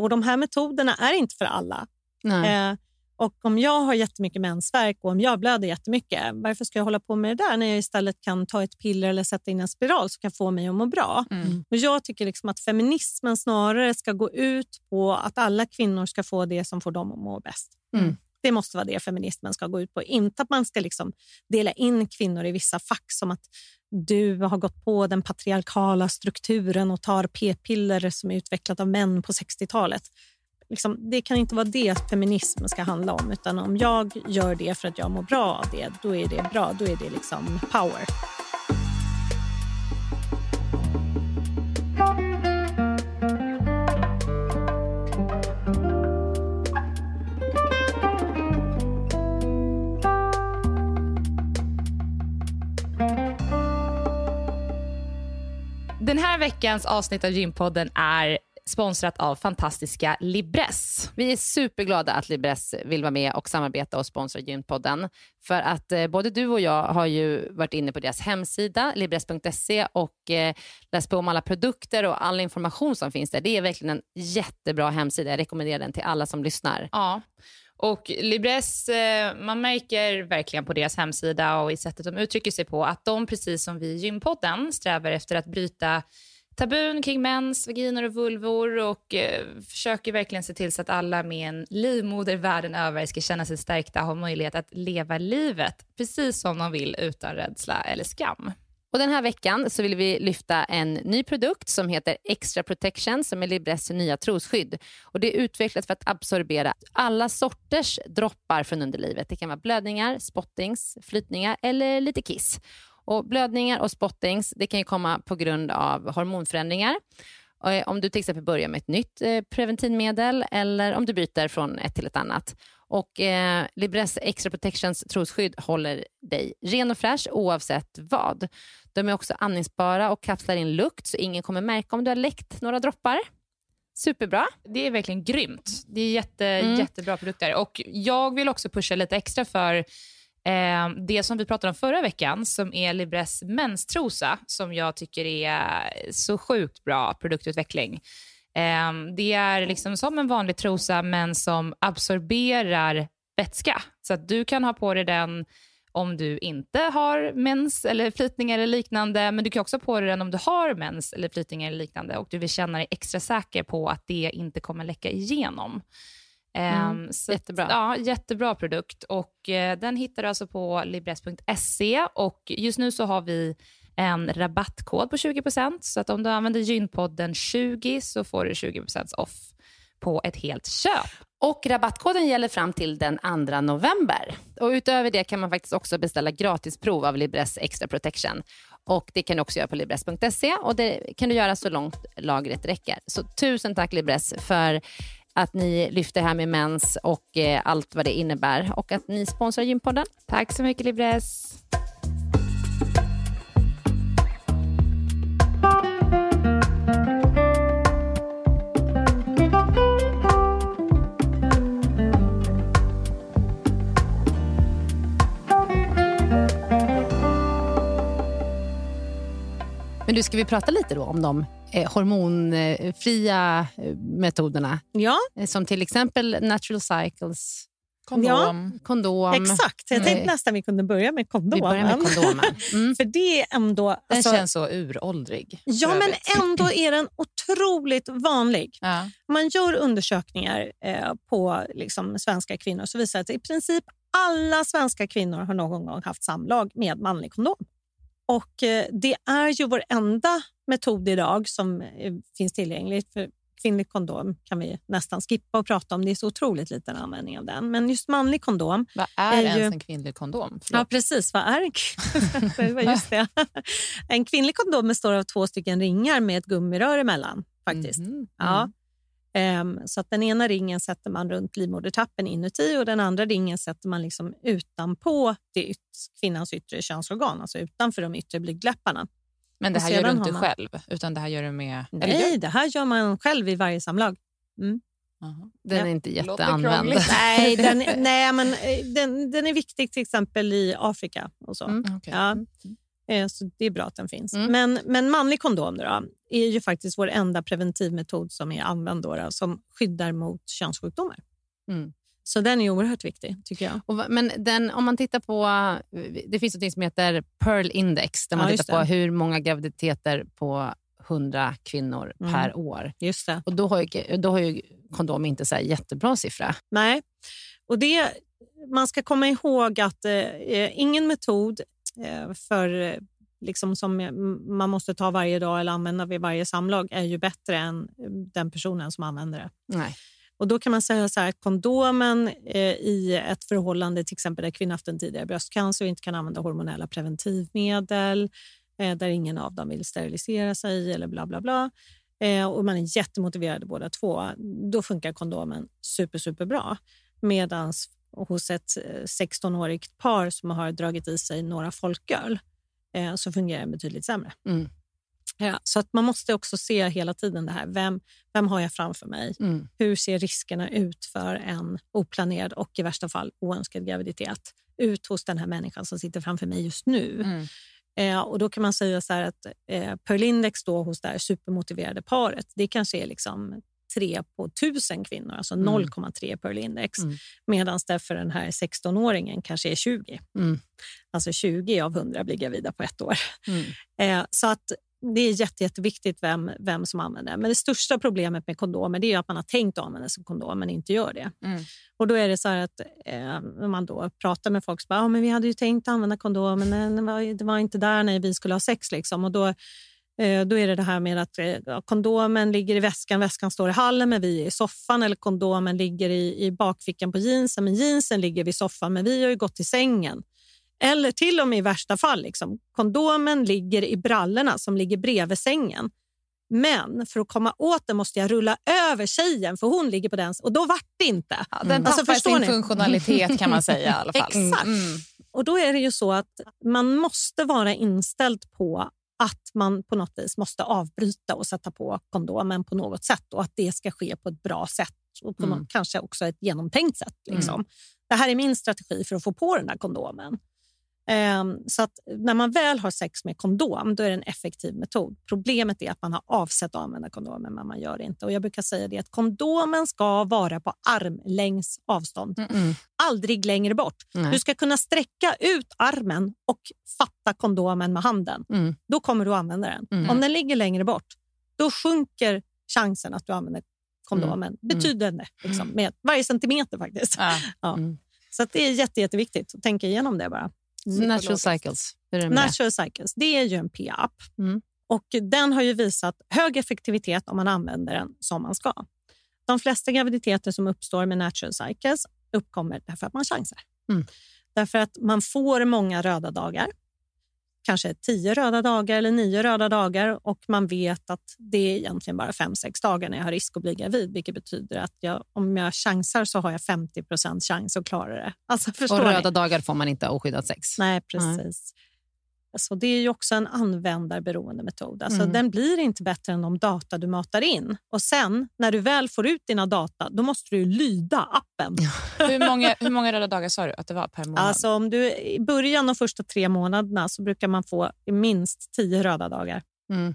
Och De här metoderna är inte för alla. Nej. Och om jag har jättemycket mensvärk och om jag blöder jättemycket, varför ska jag hålla på med det där när jag istället kan ta ett piller eller sätta in en spiral som kan få mig att må bra? Mm. Och jag tycker liksom att feminismen snarare ska gå ut på att alla kvinnor ska få det som får dem att må bäst. Mm. Det måste vara det feminismen ska gå ut på. Inte att man ska liksom dela in kvinnor i vissa fack som att du har gått på den patriarkala strukturen och tar p-piller som är utvecklat av män på 60-talet. Liksom, det kan inte vara det feminism ska handla om. Utan om jag gör det för att jag mår bra av det, då är det bra. Då är det liksom power. Den här veckans avsnitt av Gympodden är sponsrat av fantastiska Libresse. Vi är superglada att Libresse vill vara med och samarbeta och sponsra Gympodden. För att eh, både du och jag har ju varit inne på deras hemsida, libress.se, och eh, läst på om alla produkter och all information som finns där. Det är verkligen en jättebra hemsida. Jag rekommenderar den till alla som lyssnar. Ja. Och Libresse, eh, man märker verkligen på deras hemsida och i sättet de uttrycker sig på att de, precis som vi i Gympodden, strävar efter att bryta tabun kring mens, vaginor och vulvor och eh, försöker verkligen se till så att alla med en livmoder världen över ska känna sig stärkta och ha möjlighet att leva livet precis som de vill utan rädsla eller skam. Och Den här veckan så vill vi lyfta en ny produkt som heter Extra Protection som är Libresse nya trosskydd. Och det är utvecklat för att absorbera alla sorters droppar från underlivet. Det kan vara blödningar, spottings, flytningar eller lite kiss. Och blödningar och spottings det kan ju komma på grund av hormonförändringar. Eh, Om du till exempel börjar med ett nytt eh, preventivmedel eller om du byter från ett till ett annat. Och eh, Libresse Extra Protections trosskydd håller dig ren och fräsch oavsett vad. De är också andningsbara och kapslar in lukt så ingen kommer märka om du har läckt några droppar. Superbra. Det är verkligen grymt. Det är jätte, Mm. jättebra produkter. Och Jag vill också pusha lite extra för eh, det som vi pratade om förra veckan, som är Libres menstrosa, som jag tycker är så sjukt bra produktutveckling. Eh, det är liksom som en vanlig trosa, men som absorberar vätska. Så att du kan ha på dig den om du inte har mens eller flytningar eller liknande, men du kan också ha på dig den om du har mens eller flytningar eller liknande och du vill känna dig extra säker på att det inte kommer läcka igenom. Ehm, så jättebra. ja, jättebra produkt och eh, den hittar du alltså på libress.se och just nu så har vi en rabattkod på 20%, så att om du använder gynpodden 20 så får du 20% off på ett helt köp. Och rabattkoden gäller fram till den 2 november. Och utöver det kan man faktiskt också beställa gratisprov av Libresse Extra Protection. Och Det kan du också göra på libresse.se och det kan du göra så långt lagret räcker. Så tusen tack Libresse för att ni lyfter här med mens och eh, allt vad det innebär och att ni sponsrar Gympodden. Tack så mycket Libres. Men du, ska vi prata lite då om de hormonfria eh, metoderna? Ja, Eh, Som till exempel natural cycles, Kondom. kondom. exakt. Jag tänkte Mm. nästan vi kunde börja med kondomen. Vi börjar med kondomen. Mm. För det är ändå... Den alltså- känns så uråldrig. Ja, men ändå är den otroligt vanlig. Ja. Man gör undersökningar eh, på liksom, svenska kvinnor så visar det att i princip alla svenska kvinnor har någon gång haft samlag med manlig kondom. Och eh, Det är ju vår enda metod idag som eh, finns tillgänglig. För kvinnlig kondom kan vi nästan skippa och prata om. Det är så otroligt liten användning av den. Men just manlig kondom Vad är, Är ens ju- en kvinnlig kondom? Ja, Förlåt. precis. Vad är en kvinnlig just det. En kvinnlig kondom består av två stycken ringar med ett gummirör emellan. faktiskt. Mhm. Ja. Ehm, så att den ena ringen sätter man runt livmodertappen inuti och den andra ringen sätter man liksom utanpå det yt- kvinnans yttre könsorgan, alltså utanför de yttre blygdläpparna. Men det här gör du inte man- själv, utan det här gör du med... eller Nej, gör- det här gör man själv i varje samlag. Jaha. Den Ja. är inte jätteanvänd. Nej, den, nej men eh, den, den är viktig till exempel i Afrika. och så. Mm. Okej. Ja. Eh, Så det är bra att den finns. Mm. Men, men manlig kondom då, är ju faktiskt vår enda preventivmetod som är använd då, som skyddar mot könssjukdomar. Mm. Så den är oerhört viktig, tycker jag. Och, men den, om man tittar på... Det finns något som heter Pearl Index där man Ja, tittar på hur många graviditeter på 100 kvinnor Mm. per år. Just det. Och Då har ju, då har ju kondom inte så jättebra siffra. Nej, och det, man ska komma ihåg att eh, ingen metod eh, för eh, liksom som eh, man måste ta varje dag eller använda vid varje samlag är ju bättre än eh, den personen som använder det. Nej. Och Då kan man säga så här, att kondomen eh, i ett förhållande till exempel där kvinnan haft en tidigare bröstcancer och inte kan använda hormonella preventivmedel, eh, där ingen av dem vill sterilisera sig eller bla bla bla. Eh, och man är jättemotiverade båda två. Då funkar kondomen super, super bra. Medan hos ett eh, 16-årigt par som har dragit i sig några folköl eh, så fungerar den betydligt sämre. Mm. Ja, så att man måste också se hela tiden det här. Vem, vem har jag framför mig? Mm. Hur ser riskerna ut för en oplanerad och i värsta fall oönskad graviditet ut hos den här människan som sitter framför mig just nu? Mm. Eh, och Då kan man säga så att eh, Pearl-index då hos det här supermotiverade paret, det kanske är liksom 3 på 1000 kvinnor, alltså Mm. 0,3 Pearl-index. Mm. Medan det för den här 16-åringen kanske är 20. Mm. Alltså 20 av 100 blir gravida på ett år. Mm. Eh, så att det är jätte, jätteviktigt vem, vem som använder det. Men det största problemet med kondomer är att man har tänkt att använda sig av kondom men inte gör det. Mm. Och då är det så här att eh, när man då pratar med folk så bara, ja, men vi hade ju tänkt använda kondom men det var, det var inte där när vi skulle ha sex. Liksom. Och då, då är det det här med att eh, kondomen ligger i väskan, väskan står i hallen men vi är i soffan eller kondomen ligger i, i bakfickan på jeansen men jeansen ligger vid soffan men vi har ju gått till sängen. Eller till och med i värsta fall, liksom, kondomen ligger i brallorna som ligger bredvid sängen. Men för att komma åt den måste jag rulla över tjejen för hon ligger på den. Och då vart det inte. Ja, den Alltså, tappar förstår sin ni? funktionalitet kan man säga i alla fall. Exakt. Mm. Och då är det ju så att man måste vara inställd på att man på något vis måste avbryta och sätta på kondomen på något sätt och att det ska ske på ett bra sätt och på Mm. något, kanske också ett genomtänkt sätt. Liksom. Det här är min strategi för att få på den där kondomen. Ehm, så att när man väl har sex med kondom då är det en effektiv metod. Problemet är att man har avsett att använda kondomen men man gör det inte. Och jag brukar säga det att kondomen ska vara på armlängds avstånd Mm. aldrig längre bort. Nej. Du ska kunna sträcka ut armen och fatta kondomen med handen. Mm. Då kommer du att använda den. Mm. Om den ligger längre bort, då sjunker chansen att du använder kondomen Mm. betydande. Liksom, med varje centimeter faktiskt. Ja. Ja. Mm. Så det är jätte, jätteviktigt att tänka igenom det bara. Natural cycles. Hur är det? Natural Cycles, det är ju en p-app. Mm. Och den har ju visat hög effektivitet om man använder den som man ska. De flesta graviditeter som uppstår med Natural Cycles uppkommer därför att man chansar. Mm. Därför att man får många röda dagar. Kanske tio röda dagar eller nio röda dagar och man vet att det är egentligen bara fem, sex dagar när jag har risk att bli gravid. Vilket betyder att jag, om jag chansar så har jag 50% chans att klara det. Alltså, Och ni? röda dagar får man inte ha oskyddat sex. Nej, precis. Alltså, det är ju också en användarberoende metod. Alltså, Mm. Den blir inte bättre än de data du matar in. Och sen, när du väl får ut dina data, då måste du lyda appen. Hur, många, hur många röda dagar sa du att det var per månad? Alltså, om du, I början de första tre månaderna så brukar man få minst tio röda dagar. Mm.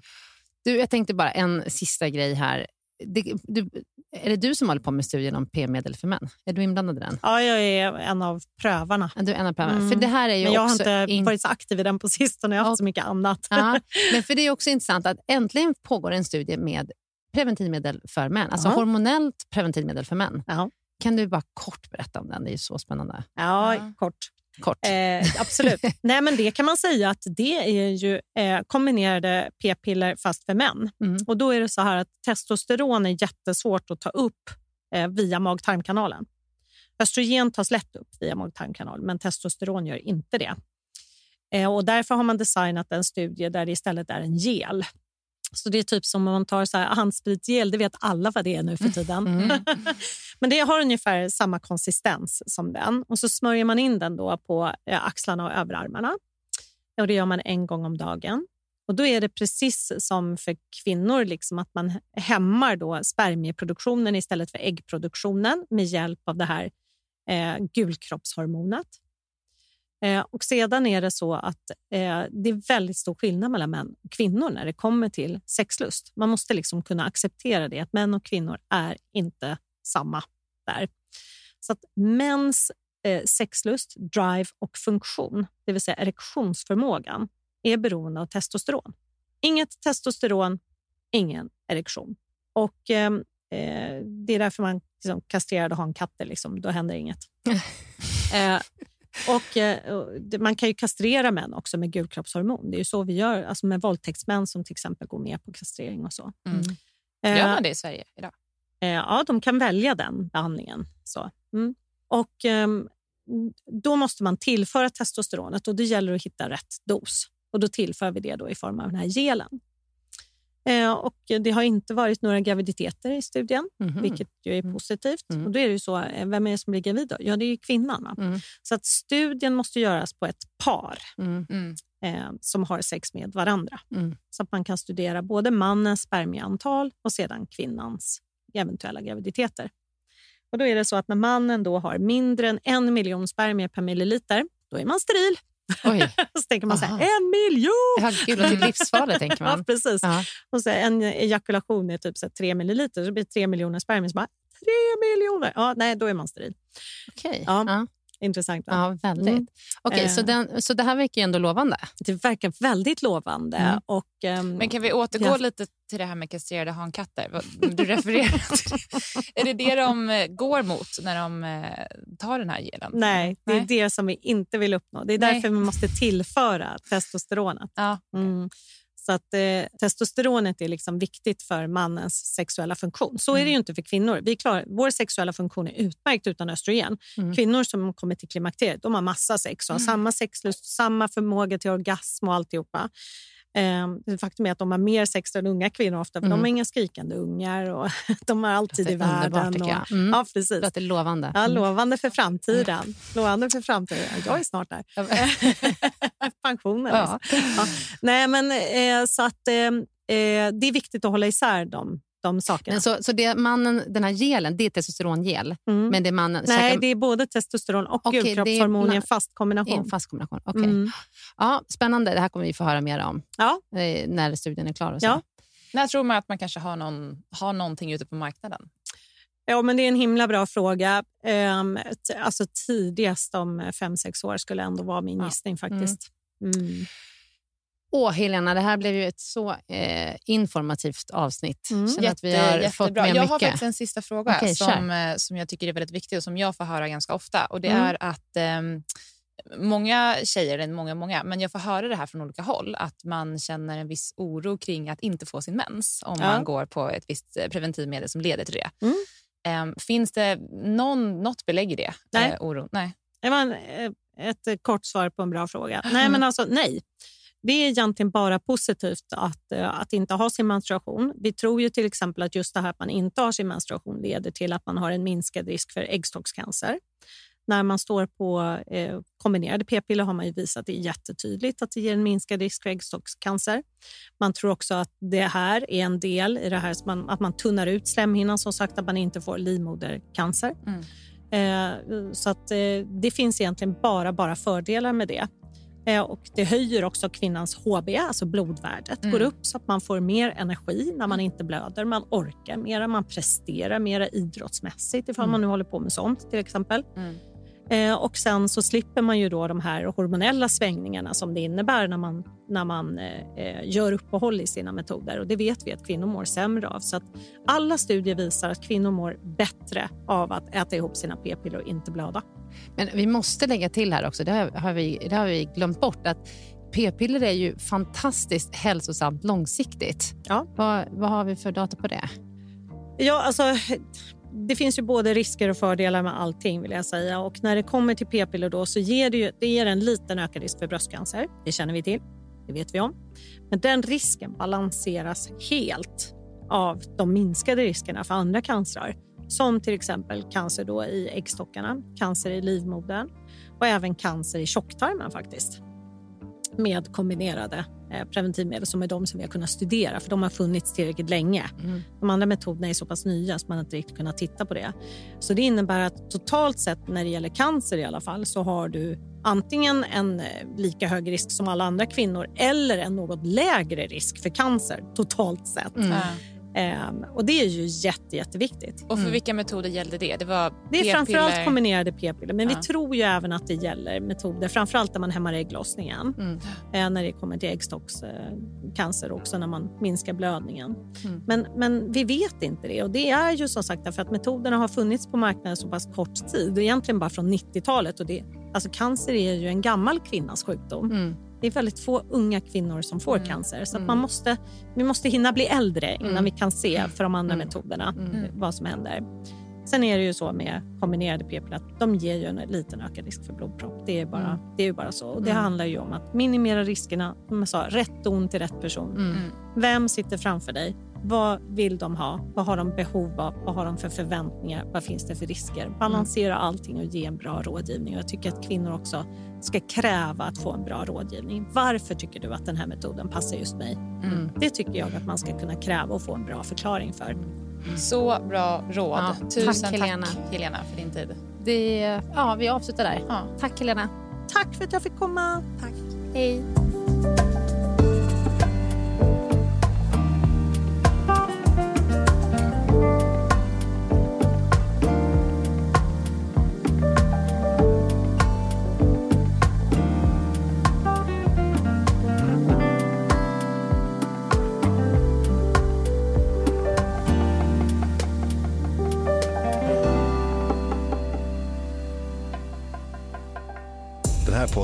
Du, jag tänkte bara en sista grej här. Det, du, är det du som håller på med studien om p-medel för män? Är du inblandad i den? Ja, jag är en av prövarna. Ja, Du är en av prövarna. För det här är ju Men jag har också inte in- varit så aktiv i den på sistone. Jag har haft så mycket annat. Ja, men för det är också intressant att äntligen pågår en studie med preventivmedel för män. Alltså Ja. hormonellt preventivmedel för män. Ja. Kan du bara kort berätta om den? Det är ju så spännande. Ja, kort. Kort. Eh, absolut. Nej, men det kan man säga att det är ju eh, kombinerade p-piller fast för män. Mm. Och då är det så här att testosteron är jättesvårt att ta upp eh, via mag-tarmkanalen. Östrogen tas lätt upp via mag-tarmkanalen, men testosteron gör inte det. Eh, och därför har man designat en studie där det istället är en gel. Så det är typ som om man tar så här handspritgel, det vet alla vad det är nu för tiden. Men det har ungefär samma konsistens som den. Och så smörjer man in den då på eh, axlarna och överarmarna. Och det gör man en gång om dagen. Och då är det precis som för kvinnor, liksom att man hämmar då spermieproduktionen istället för äggproduktionen med hjälp av det här eh, gulkroppshormonet. Eh, och sedan är det så att eh, det är väldigt stor skillnad mellan män och kvinnor när det kommer till sexlust. Man måste liksom kunna acceptera det, att män och kvinnor är inte samma där. Så att mäns eh, sexlust, drive och funktion, det vill säga erektionsförmågan, är beroende av testosteron. Inget testosteron, ingen erektion. Och eh, eh, Det är därför man liksom, kastrerade har en katter. Liksom, då händer inget. eh, och, eh, Man kan ju kastrera män också med gulkroppshormon. Det är så vi gör alltså med våldtäktsmän som till exempel går med på kastrering och så. Mm. Eh, Gör man det i Sverige idag? Eh, ja, de kan välja den behandlingen. Så. Mm. Och, ehm, då måste man tillföra testosteronet och det gäller att hitta rätt dos. Och Då tillför vi det då i form av den här gelen. Eh, och det har inte varit några graviditeter i studien, Mhm. vilket ju är Mm. positivt. Mm. Och då är det ju så, eh, vem är det som blir gravid? Då? Ja, det är ju kvinnan. Mm. Så att studien måste göras på ett par Mm. Mm. eh, som har sex med varandra. Mm. Så att man kan studera både mannens spermieantal och sedan kvinnans eventuella graviditeter. Och då är det så att när mannen då har mindre än en miljon spermier per milliliter, då är man steril. Oj. så tänker man så här, en miljon! Ja, gud, det är livsfarligt, tänker Ja, man. precis. Ja. Och så en ejakulation är typ så tre milliliter, så det blir tre miljoner spermier. Så bara, tre miljoner! Ja, nej, då är man steril. Okej. Ja. Intressant. Va? Ja, väldigt. Mm. Okej, så, Eh. den, så det här verkar ju ändå lovande. Det verkar väldigt lovande. Mm. Och, ehm, Men kan vi återgå Ja. lite till det här med kastrerade hankatter? Du refererar till. Är det det de eh, går mot när de eh, tar den här gelen? Nej, det är Nej. det som vi inte vill uppnå. Det är Nej. därför vi måste tillföra testosteronet. Ja. Mm. Så att eh, testosteronet är liksom viktigt för mannens sexuella funktion. Så är Mm. det ju inte för kvinnor. Vi klarar, vår sexuella funktion är utmärkt utan östrogen. Mm. Kvinnor som kommer till klimakteriet de har massa sex och har samma sexlust, samma förmåga till orgasm och alltihopa. Eh, faktum är att de har mer sex än unga kvinnor ofta, för Mm. de har inga skrikande ungar och de har alltid i världen. Och. Mm. Ja, precis. Det låter lovande. Ja, Mm. lovande för framtiden. Lovande för framtiden. Jag är snart där. Pensionen. Ja. liksom. Ja. Nej, men, eh, så att, eh, eh, det är viktigt att hålla isär de, de sakerna. Men så, så det mannen, den här gelen, det är testosterongel? Mm. Men det mannen Nej, käkar- det är både testosteron och är gulkroppshormon i en fast kombination. en fast kombination? Okej. Mm. Ja, spännande. Det här kommer vi få höra mer om Ja. eh, när studien är klar. Och så. Ja. När tror man att man kanske har, någon, har någonting ute på marknaden? Ja, men det är en himla bra fråga. Um, alltså tidigast om fem sex år skulle ändå vara min Ja. gissning faktiskt. Mm. Åh, Helena, det här blev ju ett så eh, informativt avsnitt. Mm. Känner att vi har fått med jag mycket. har faktiskt en sista fråga Okej, som, eh, som jag tycker är väldigt viktig och som jag får höra ganska ofta. Och Det Mm. är att ehm, många tjejer, eller många, många, men jag får höra det här från olika håll, att man känner en viss oro kring att inte få sin mens om Ja. man går på ett visst eh, preventivmedel som leder till det. Mm. Ehm, finns det någon, något belägg i det? Nej. Eh, oron? Nej. Det var en, eh, ett eh, kort svar på en bra fråga. Nej, men alltså nej. Det är egentligen bara positivt att, eh, att inte ha sin menstruation. Vi tror ju till exempel att just det här att man inte har sin menstruation leder till att man har en minskad risk för äggstockscancer. När man står på eh, kombinerade p-piller har man ju visat det jättetydligt att det ger en minskad risk för äggstockscancer. Man tror också att det här är en del i det här att man, att man tunnar ut slemhinnan, som sagt att man inte får livmodercancer. Mm. Eh, så att, eh, det finns egentligen bara, bara fördelar med det. Eh, och det höjer också kvinnans HB, alltså blodvärdet, Mm. går upp så att man får mer energi när man inte blöder. Man orkar mera, man presterar mera idrottsmässigt ifall man nu håller på med sånt till exempel. Mm. Eh, och sen så slipper man ju då de här hormonella svängningarna som det innebär när man, när man eh, eh, gör uppehåll i sina metoder. Och det vet vi att kvinnor mår sämre av. Så att alla studier visar att kvinnor mår bättre av att äta ihop sina p-piller och inte blöda. Men vi måste lägga till här också, det har, vi, det har vi glömt bort, att p-piller är ju fantastiskt hälsosamt långsiktigt. Ja. Vad, vad har vi för data på det? Ja, alltså, det finns ju både risker och fördelar med allting vill jag säga. Och när det kommer till p-piller då så ger det, ju, det ger en liten ökad risk för bröstcancer. Det känner vi till. Det vet vi om. Men den risken balanseras helt av de minskade riskerna för andra cancrar. Som till exempel cancer då i äggstockarna, cancer i livmodern och även cancer i tjocktarmen faktiskt. Med kombinerade preventivmedel som är de som vi har kunnat studera för de har funnits tillräckligt länge. De andra metoderna är så pass nya så man inte riktigt kunnat titta på det. Så det innebär att totalt sett när det gäller cancer i alla fall så har du antingen en eh, lika hög risk som alla andra kvinnor eller en något lägre risk för cancer totalt sett. Ja. Ehm, och det är ju jätte, jätteviktigt. Och för vilka metoder gällde det? Det var Det är framförallt kombinerade p-piller, men Ja. vi tror ju även att det gäller metoder, framförallt när man hämmar ägglossningen. Mm. Eh, när det kommer till äggstockscancer också, när man minskar blödningen. Mm. Men, men vi vet inte det och det är ju som sagt därför att metoderna har funnits på marknaden så pass kort tid, egentligen bara från 90-talet. Och det, alltså cancer är ju en gammal kvinnas sjukdom. Mm. Det är väldigt få unga kvinnor som får Mm. cancer. Så Mm. man måste, vi måste hinna bli äldre innan Mm. vi kan se för de andra Mm. metoderna Mm. eh, vad som händer. Sen är det ju så med kombinerade p-piller att de ger ju en liten ökad risk för blodpropp. Det är, bara, Mm. det är ju bara så. Och det Mm. handlar ju om att minimera riskerna. Som jag sa, rätt don till rätt person. Mm. Vem sitter framför dig? Vad vill de ha? Vad har de behov av? Vad har de för förväntningar? Vad finns det för risker? Balansera allting och ge en bra rådgivning. Och Jag tycker att kvinnor också ska kräva att få en bra rådgivning. Varför tycker du att den här metoden passar just mig? Mm. Det tycker jag att man ska kunna kräva och få en bra förklaring för. Så bra råd. Ja, Tusen tack, tack Helena. Helena för din tid. Det, ja, vi avslutar där. Ja. Tack Helena. Tack för att jag fick komma. Hej.